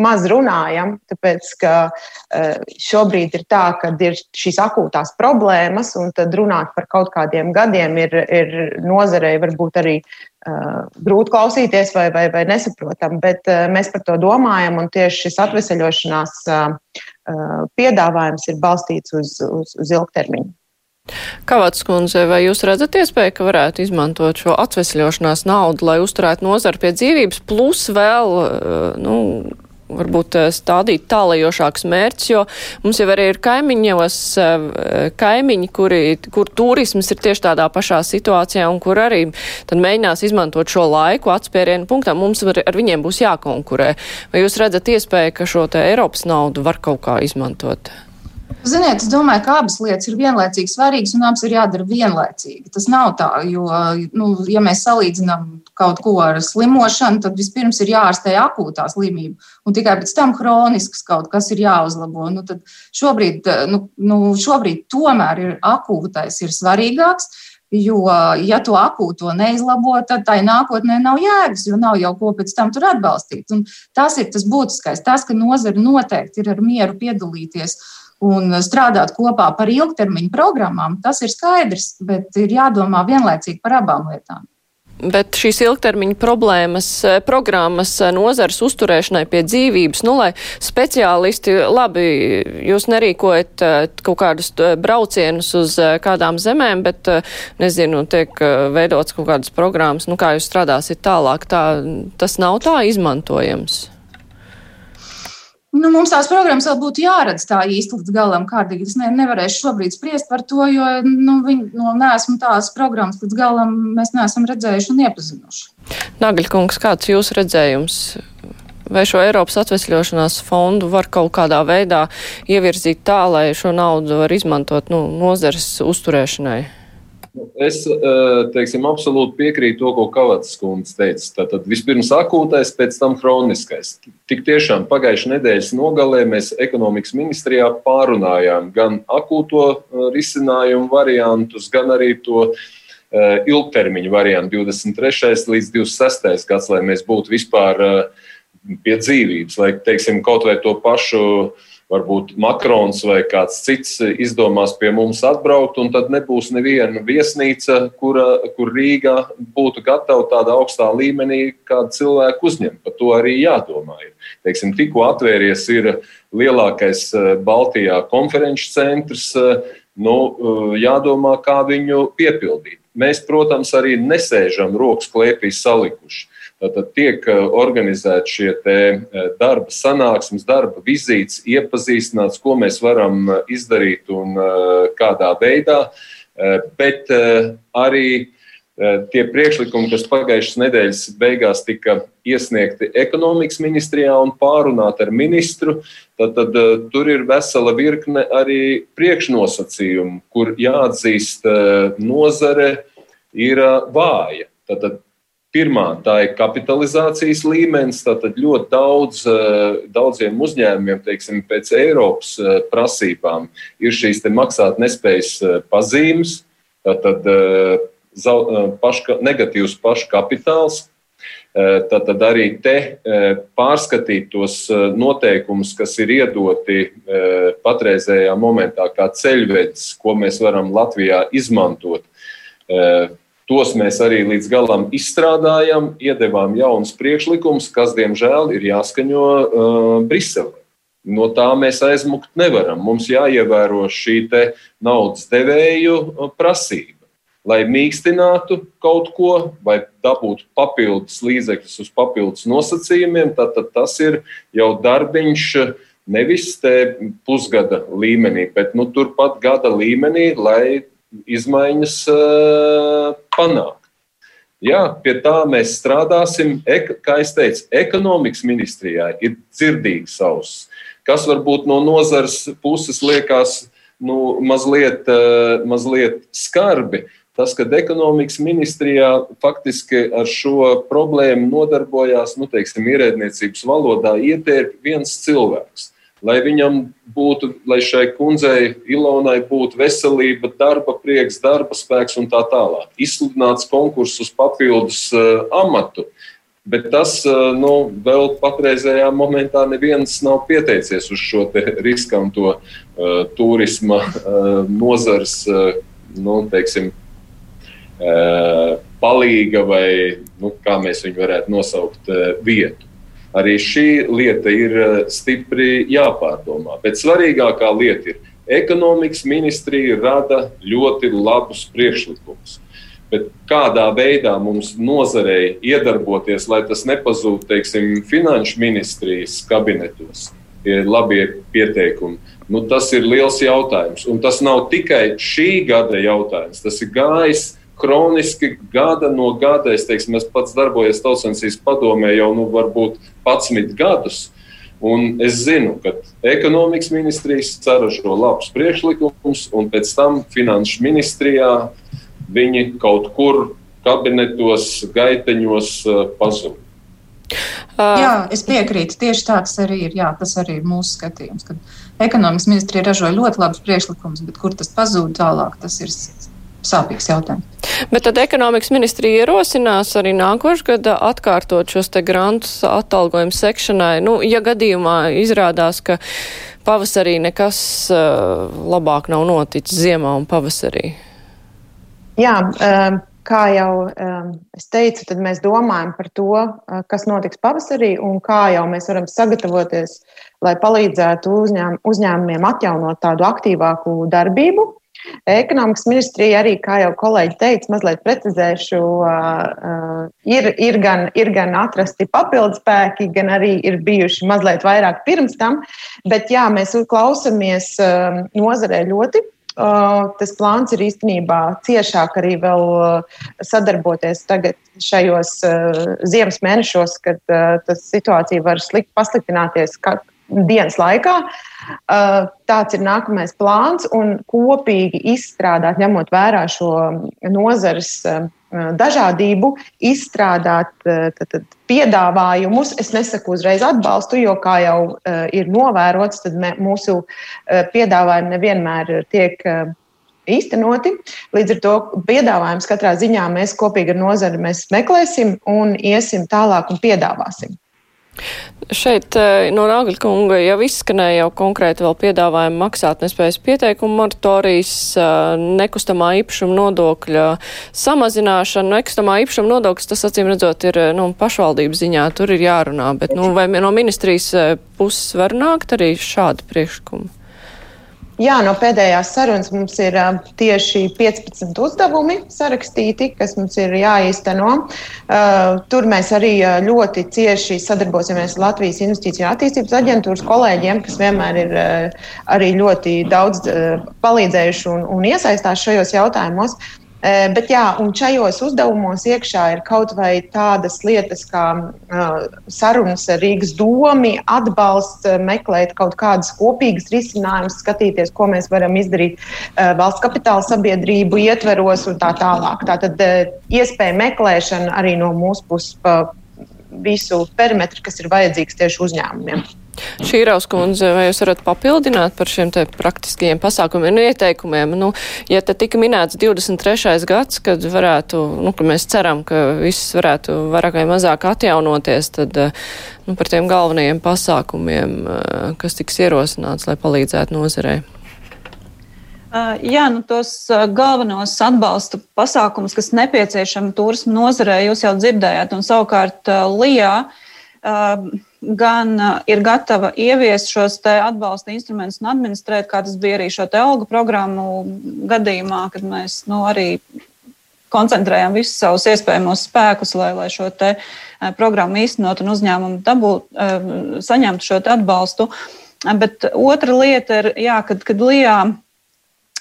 maz runājam, tāpēc ka eh, šobrīd ir tā, ka ir šīs akūtās problēmas, un tad runāt par kaut kādiem gadiem ir, ir nozarei varbūt arī uh, grūti klausīties vai, vai, vai nesaprotam, bet uh, mēs par to domājam, un tieši šis atveseļošanās uh, piedāvājums ir balstīts uz, uz, uz ilgtermiņu. Kavats kundze, vai jūs redzat iespēju, ka varētu izmantot šo atvesļošanās naudu, lai uzturētu nozaru pie dzīvības, plus vēl, nu, varbūt eh, stādīt tālajošāks mērķis, jo mums jau arī ir kaimiņos eh, kaimiņi, kuri, kur turisms ir tieši tādā pašā situācijā un kur arī tad mēģinās izmantot šo laiku atspērienu punktā. Mums var, ar viņiem būs jākonkurē. Vai jūs redzat iespēju, ka šo te Eiropas naudu var kaut kā izmantot? Ziniet, es domāju, ka abas lietas ir vienlaicīgi svarīgas un abas ir jādara vienlaicīgi. Tas nav tā, jo, nu, ja mēs salīdzinām kaut ko ar slimošanu, tad vispirms ir jāārstē akūtā slimība, un tikai pēc tam hronisks kaut kas ir jāuzlabo. Nu, šobrīd, nu, nu, šobrīd tomēr ir akūtais ir svarīgāks. Jo, ja to akūto neizlabo, tad tai nākotnē nav jēgas, jo nav jau ko pēc tam tur atbalstīt. Un tas ir tas būtiskais. Tas, ka nozara noteikti ir ar mieru piedalīties uh, un strādāt kopā par ilgtermiņu programmām, tas ir skaidrs, bet ir jādomā vienlaicīgi par abām lietām. bet šīs ilgtermiņa problēmas, eh, programmas eh, nozars uzturēšanai pie dzīvības, nu, lai speciālisti, labi, jūs nerīkojat eh, kaut kādus braucienus uz kādām zemēm, bet, nezinu, tiek veidots kaut kādas programmas, nu, kā jūs strādāsiet tālāk, tā, tas nav tā izmantojams. Nu, mums tās programmas vēl būtu jāredz tā īsti līdz galam kārtīgi. Es ne, nevarēšu šobrīd spriest par to, jo nu, viņi, nu, neesmu tās programmas līdz galam mēs neesam redzējuši un iepazinuši. Nagaļkungs, kāds jūs redzējums? Vai šo Eiropas atvesļošanās fondu var kaut kādā veidā ievirzīt tā, lai šo naudu var izmantot nu, nozares uzturēšanai? Es teiksim, absolūti piekrītu to, ko Kavats kundze teica. Tātad vispirms akūtais, pēc tam hroniskais. Tik tiešām pagājušā nedēļas nogalē mēs ekonomikas ministrijā pārunājām gan akūto risinājumu variantus, gan arī to ilgtermiņa variantu 23. līdz 26. gads, lai mēs būtu vispār pie dzīvības, lai teiksim, kaut vai to pašu varbūt Makrons vai kāds cits izdomās pie mums atbraukt, un tad nebūs neviena viesnīca, kura, kur Rīgā būtu gatava tādā augstā līmenī, kādu cilvēku uzņemt. Par to arī jādomā. Teiksim, tikko atvērties ir lielākais eh, Baltijā konferenču centrs, eh, nu, eh, jādomā, kā viņu piepildīt. Mēs, protams, arī nesēžam rokas klēpī salikuši. Tad tiek eh, organizēti šie eh, darba sanāksmes, darba vizītes, iepazīstināts, ko mēs varam eh, izdarīt un kādā veidā. Bet arī tie priekšlikumi, kas pagājušas nedēļas beigās tika iesniegti ekonomikas ministrijā un pārunāti ar ministru, tad, tad tur ir vesela virkne arī priekšnosacījumu, kur jāatzīst nozare ir vāja. Tad Pirmā tā ir kapitalizācijas līmenis. Tātad ļoti daudz, eh, daudziem uzņēmumiem, teiksim, pēc Eiropas eh, prasībām, ir šīs maksāt nespējas eh, pazīmes, tātad paška, negatīvs pašu kapitāls. Tad arī te pārskatīt tos noteikumus, kas ir iedoti patreizējā momentā, kā ceļvedis, ko mēs varam Latvijā izmantot Tos mēs arī līdz galam izstrādājam, iedevām jaunus priekšlikumus, kas, diemžēl, ir jāskaņo uh, Briselē. No tā mēs aizmukt nevaram. Mums jāievēro šī naudas devēju uh, prasība. Lai mīkstinātu kaut ko vai dabūtu papildus līdzekļus uz papildus nosacījumiem, tad, tad tas ir jau darbiņš nevis pusgada līmenī, bet nu, turpat gada līmenī, lai izmaiņas uh, panākt. Jā, pie tā mēs strādāsim. Ek, kā jau teicu, ekonomikas ministrijā ir dzirdīgs auss, kas varbūt no nozares puses liekas nu, mazliet, uh, mazliet skarbi. Tas, ka ekonomikas ministrijā faktiski ar šo problēmu nodarbojās, nu, teiksim, ierēdniecības valodā ietērp viens cilvēks lai viņam būtu, lai šai kundzei Ilonai būtu veselība, darba prieks, darba spēks un tā tālāk. Izsludināts konkurss uz papildus uh, amatu. Bet tas uh, nu, vēl patreizējā momentā neviens nav pieteicies uz šo riskanto uh, turisma uh, nozars, uh, nu, teiksim, uh, palīga vai, nu, kā mēs viņu varētu nosaukt, uh, vietu. Arī šī lieta ir eh, stipri jāpārdomā. Bet svarīgākā lieta ir, ka ekonomikas ministrija rada ļoti labus priekšlikumus. Bet kādā veidā mums nozarei iedarboties, lai tas nepazūd, teiksim, finanšu ministrijas kabinetos, ir labie pieteikumi. Nu, tas ir liels jautājums. Un tas nav tikai šī gada jautājums. Tas ir gājis kroniski gada no gada. Es, teiksim, es pats darbojos Tautsensības padomē jau nu, varbūt 11 gadus. Un es zinu, ka ekonomikas ministrijas saražo labus priekšlikumus, un pēc tam finanšu ministrijā viņi kaut kur kabinetos, gaiteņos uh, pazūd. Jā, es piekrītu. Tieši tāds arī ir. Jā, tas arī ir mūsu skatījums. Ekonomikas ministrija ražoja ļoti labus priekšlikumus, bet kur tas pazūd tālāk, tas ir sāpīgs jautājums. Bet tad ekonomikas ministrija ierosinās arī nākošu gadu atkārtot šos te grantus atalgojumu sekšanai. Nu, ja gadījumā izrādās, ka pavasarī nekas uh, labāk nav noticis ziemā un pavasarī. Jā, uh, kā jau um, es teicu, tad mēs domājam par to, uh, kas notiks pavasarī un kā jau mēs varam sagatavoties, lai palīdzētu uzņēm, uzņēmumiem atjaunot tādu aktīvāku darbību. Ekonomikas ministrija arī, kā jau kolēģi teica, mazliet precizēšu, ir, ir, gan, ir gan atrasti papildspēki, gan arī ir bijuši mazliet vairāk pirms tam. Bet jā, mēs klausāmies nozarē ļoti Tas plāns ir īstenībā ciešāk arī vēl sadarboties tagad šajos ziemas mēnešos, kad situācija var slikt pasliktināties dienas laikā. Tāds ir nākamais plāns un kopīgi izstrādāt, ņemot vērā šo nozares dažādību, izstrādāt tad, tad, piedāvājumus. Es nesaku uzreiz atbalstu, jo, kā jau ir novērots, tad mē, mūsu piedāvājumi nevienmēr tiek īstenoti. Līdz ar to piedāvājums katrā ziņā mēs kopīgi ar nozari meklēsim un iesim tālāk un piedāvāsim. Šeit eh, no Nāgļa kunga jau izskanēja jau konkrēti vēl piedāvājumu maksāt nespējas pieteikumu moratorijas, eh, nekustamā īpašuma nodokļa samazināšana. Nekustamā īpašuma nodoklis, tas acīm redzot, ir nu, pašvaldības ziņā, tur ir jārunā, bet nu, vai no ministrijas eh, puses var nākt arī šādi priekšlikumi? Jā, no pēdējās sarunas mums ir tieši 15 uzdevumi sarakstīti, kas mums ir jāīsteno. Tur mēs arī ļoti cieši sadarbosimies ar Latvijas Investīciju attīstības aģentūras kolēģiem, kas vienmēr ir arī ļoti daudz palīdzējuši un, un iesaistās šajos jautājumos. Bet jā, šajos uzdevumos iekšā ir kaut vai tādas lietas kā uh, sarunas ar Rīgas domu, atbalsts, meklēt kaut kādas kopīgas risinājumus, skatīties, ko mēs varam izdarīt uh, valsts kapitāla sabiedrību ietveros un tā tālāk. Tātad uh, iespēja meklēšana arī no mūsu puses pa visu perimetru, kas ir vajadzīgs tieši uzņēmumiem. Šīraus kundze, vai jūs varat papildināt par šiem te praktiskajiem pasākumiem un ieteikumiem? Nu, ja te tika minēts 23. gads, kad varētu, nu, ka mēs ceram, ka viss varētu vairāk vai mazāk atjaunoties, tad nu, par tiem galvenajiem pasākumiem, kas tiks ierosināts, lai palīdzētu nozarei. Uh, jā, nu tos uh, galvenos atbalsta pasākumus, kas nepieciešami turismu nozarē, jūs jau dzirdējāt, un savukārt uh, Lijā gan ir gatava ieviest šos atbalsta instrumentus un administrēt, kā tas bija arī šo algu programmu gadījumā, kad mēs nu, arī koncentrējam visus savus iespējamos spēkus, lai, lai šo programmu īstenot un uzņēmumu dabūt, saņemtu šo atbalstu. Bet otra lieta ir, jā, kad, kad Lijā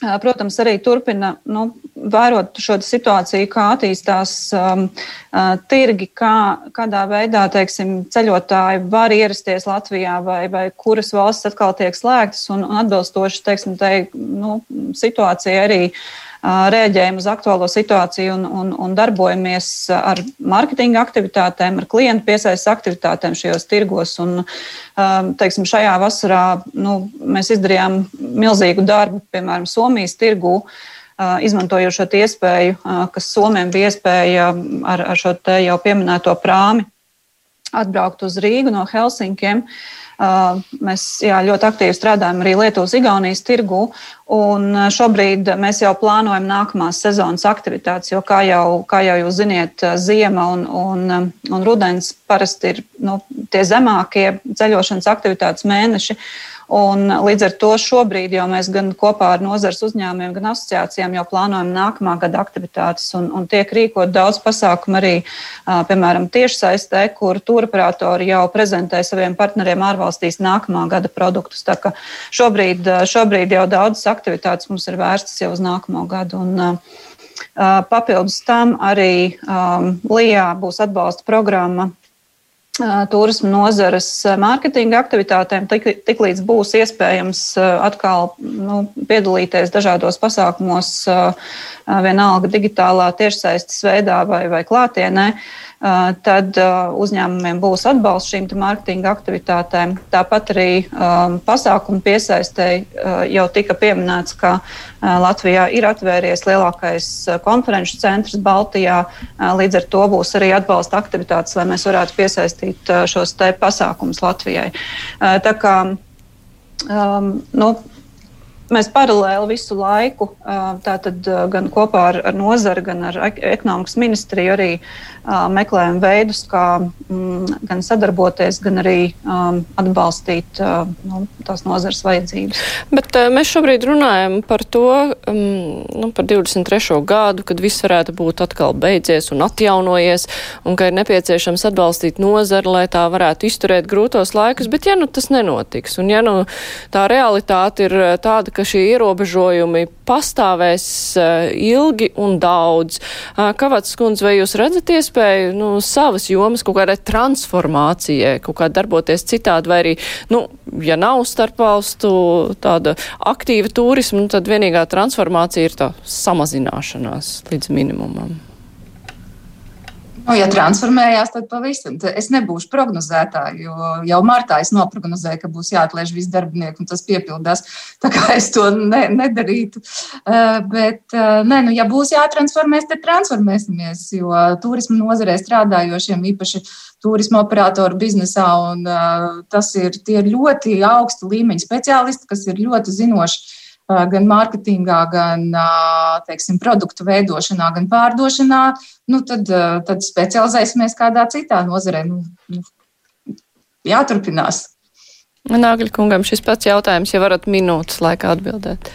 Protams, arī turpina nu, vērot šo situāciju, kā attīstās um, uh, tirgi, kā, kādā veidā teiksim, ceļotāji var ierasties Latvijā, vai, vai kuras valstis atkal tiek slēgtas, un, un atbilstoši teiksim, tai, nu, situācijai arī uh, rēģējam uz aktuālo situāciju un, un, un darbojamies ar mārketinga aktivitātēm, ar klientu piesaistes aktivitātēm šajos tirgos. Un, teiksim, šajā vasarā nu, mēs izdarījām milzīgu darbu, piemēram, Somijas tirgū izmantojot šo iespēju, kas Somijam bija iespēja ar, ar šo jau pieminēto prāmi atbraukt uz Rīgu no Helsinkiem. Uh, Mēs jā, ļoti aktīvi strādājam arī Lietuvas-Igaunijas tirgu, un šobrīd mēs jau plānojam nākamās sezonas aktivitātes, jo, kā jau, kā jau jūs ziniet, ziema un, un, un rudens parasti ir nu, tie zemākie ceļošanas aktivitātes mēneši. Un līdz ar to šobrīd jau mēs gan kopā ar nozars uzņēmumiem, gan asociācijām jau plānojam nākamā gada aktivitātes un, un tiek rīkot daudz pasākumu arī, piemēram, tiešsaistē, kur turoperatori jau prezentē saviem partneriem ārvalstīs nākamā gada produktus. Tā ka šobrīd, šobrīd jau daudzas aktivitātes mums ir vērstas jau uz nākamo gadu. Un, Papildus tam arī um, Lijā būs atbalsta programma turismu nozares mārketinga aktivitātēm, tik, tik līdz būs iespējams atkal nu, piedalīties dažādos pasākumos, vienalga digitālā tiešsaistes veidā vai, vai klātienē. Uh, Uh, tad uh, uzņēmumiem būs atbalsts šīm mārketinga aktivitātēm. Tāpat arī um, pasākumu piesaistēji jau tika pieminēts, ka Latvijā ir atvēries lielākais konferenču centrs Baltijā. Līdz ar to būs arī atbalsta aktivitātes, lai mēs varētu piesaistīt šos pasākumus Latvijai. Tā kā um, nu, mēs paralēli visu laiku, tātad gan kopā ar, ar nozari, gan ar ekonomikas ministriju arī meklējam veidus, kā mm, gan sadarboties, gan arī atbalstīt nu, tās nozares vajadzības. Bet mēs šobrīd runājam par to, nu, par 23. gadu, kad viss varētu būt atkal beidzies un atjaunojies, un ka ir nepieciešams atbalstīt nozari, lai tā varētu izturēt grūtos laikus, bet ja nu tas nenotiks, un ja nu tā realitāte ir tāda, ka šie ierobežojumi pastāvēs uh, ilgi un daudz, uh, Kavats kundze, vai jūs redzat iespēju, nu, savas jomas kaut kādai transformācijai, kaut kā darboties citādi, vai arī, nu, ja nav starpvalstu tāda aktīva turisma, nu, tad vienīgā transformācija ir tā samazināšanās līdz minimumam. Nu, ja transformējās, tad pavisam. Es nebūšu prognozētāja, jo jau martā es noprognozēju, ka būs jāatlaiž visi darbinieki, un tas piepildās. Tā kā es to ne, nedarītu. Uh, bet, uh, nē, nu, ja būs jātransformēs, tad transformēsimies, jo turisma nozarē strādājošiem īpaši turisma operatoru biznesā, un uh, tas ir, ir ļoti augsta līmeņa speciālisti, kas ir ļoti zinoši gan mārketingā, gan teiksim, produktu veidošanā, gan pārdošanā, nu, tad, tad specializēsimies kādā citā nozarē. Nu, nu, jāturpinās. Nāgļa kungam šis pats jautājums, ja varat minūtes laikā atbildēt.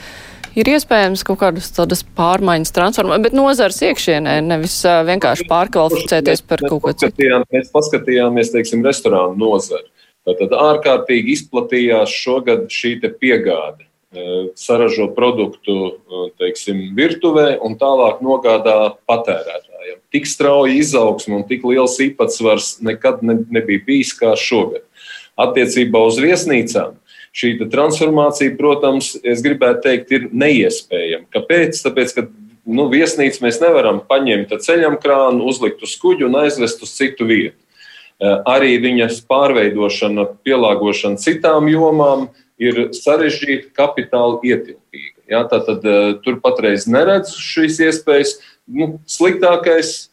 Ir iespējams kaut kādas tādas pārmaiņas, transformēt, bet nozars iekšienē, nevis vienkārši pārkvalificēties par kaut ko citu. Mēs paskatījāmies, teiksim, restorānu nozari. Tad ārkārtīgi izplatījās šogad šī piegāde saražo produktu teiksim, virtuvē un tālāk nogādā patērētājiem. Tik strauja izaugsme un tik liels īpatsvars nekad ne, nebija bijis kā šogad. Attiecībā uz viesnīcām šī transformācija, protams, es gribētu teikt, ir neiespējama. Kāpēc? Tāpēc, ka nu, viesnīcu mēs nevaram paņemt ceļam krānu, uzlikt uz kuģu un aizvest uz citu vietu. Arī viņas pārveidošana, pielāgošana citām jomām, ir sarežģīta, kapitāla ietilpīga. Ja, Tātad uh, tur patreiz neredz šīs iespējas. Nu, sliktākais,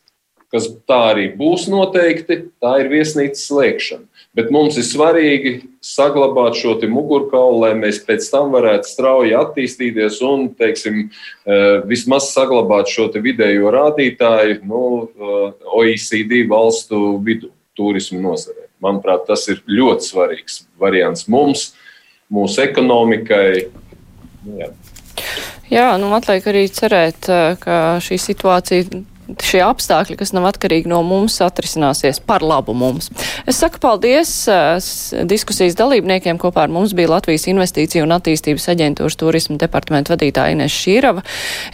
kas tā arī būs noteikti, tā ir viesnīcas slēgšana. Bet mums ir svarīgi saglabāt šo mugurkaulu, lai mēs pēc tam varētu strauji attīstīties un, teiksim, uh, vismaz saglabāt šo vidējo rādītāju nu, uh, OECD valstu vidū turismu nozarē. Manuprāt, tas ir ļoti svarīgs variants mums mūsu ekonomikai. Jā. Jā, nu, atliek arī cerēt, ka šī situācija šie apstākļi, kas nav atkarīgi no mums, atrisināsies par labu mums. Es saku paldies diskusijas dalībniekiem. Kopā ar mums bija Latvijas Investīciju un attīstības aģentūras turisma departamenta vadītāja Ines Šīrava,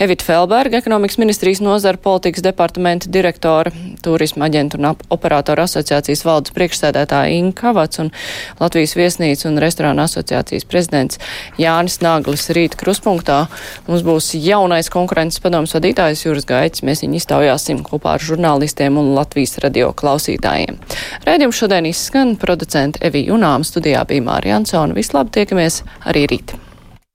Evita Felberga, ekonomikas ministrijas nozara politikas departamenta direktora, turisma aģentu un operātoru asociācijas valdes priekšsēdētāja Inka Kavats un Latvijas viesnīcu un restorāna asociācijas prezidents Jānis Nāglis rīt kruspunktā. Mums būs jaunais konkurences padoms vadītājs Jūras Gaicis. Mēs viņu iztaujām aptaujāsim kopā ar žurnālistiem un Latvijas radio klausītājiem. Rēdījums šodien izskan producenta Evija Junām, studijā bija Mārija Ansona. Vislabāk tiekamies arī rīt!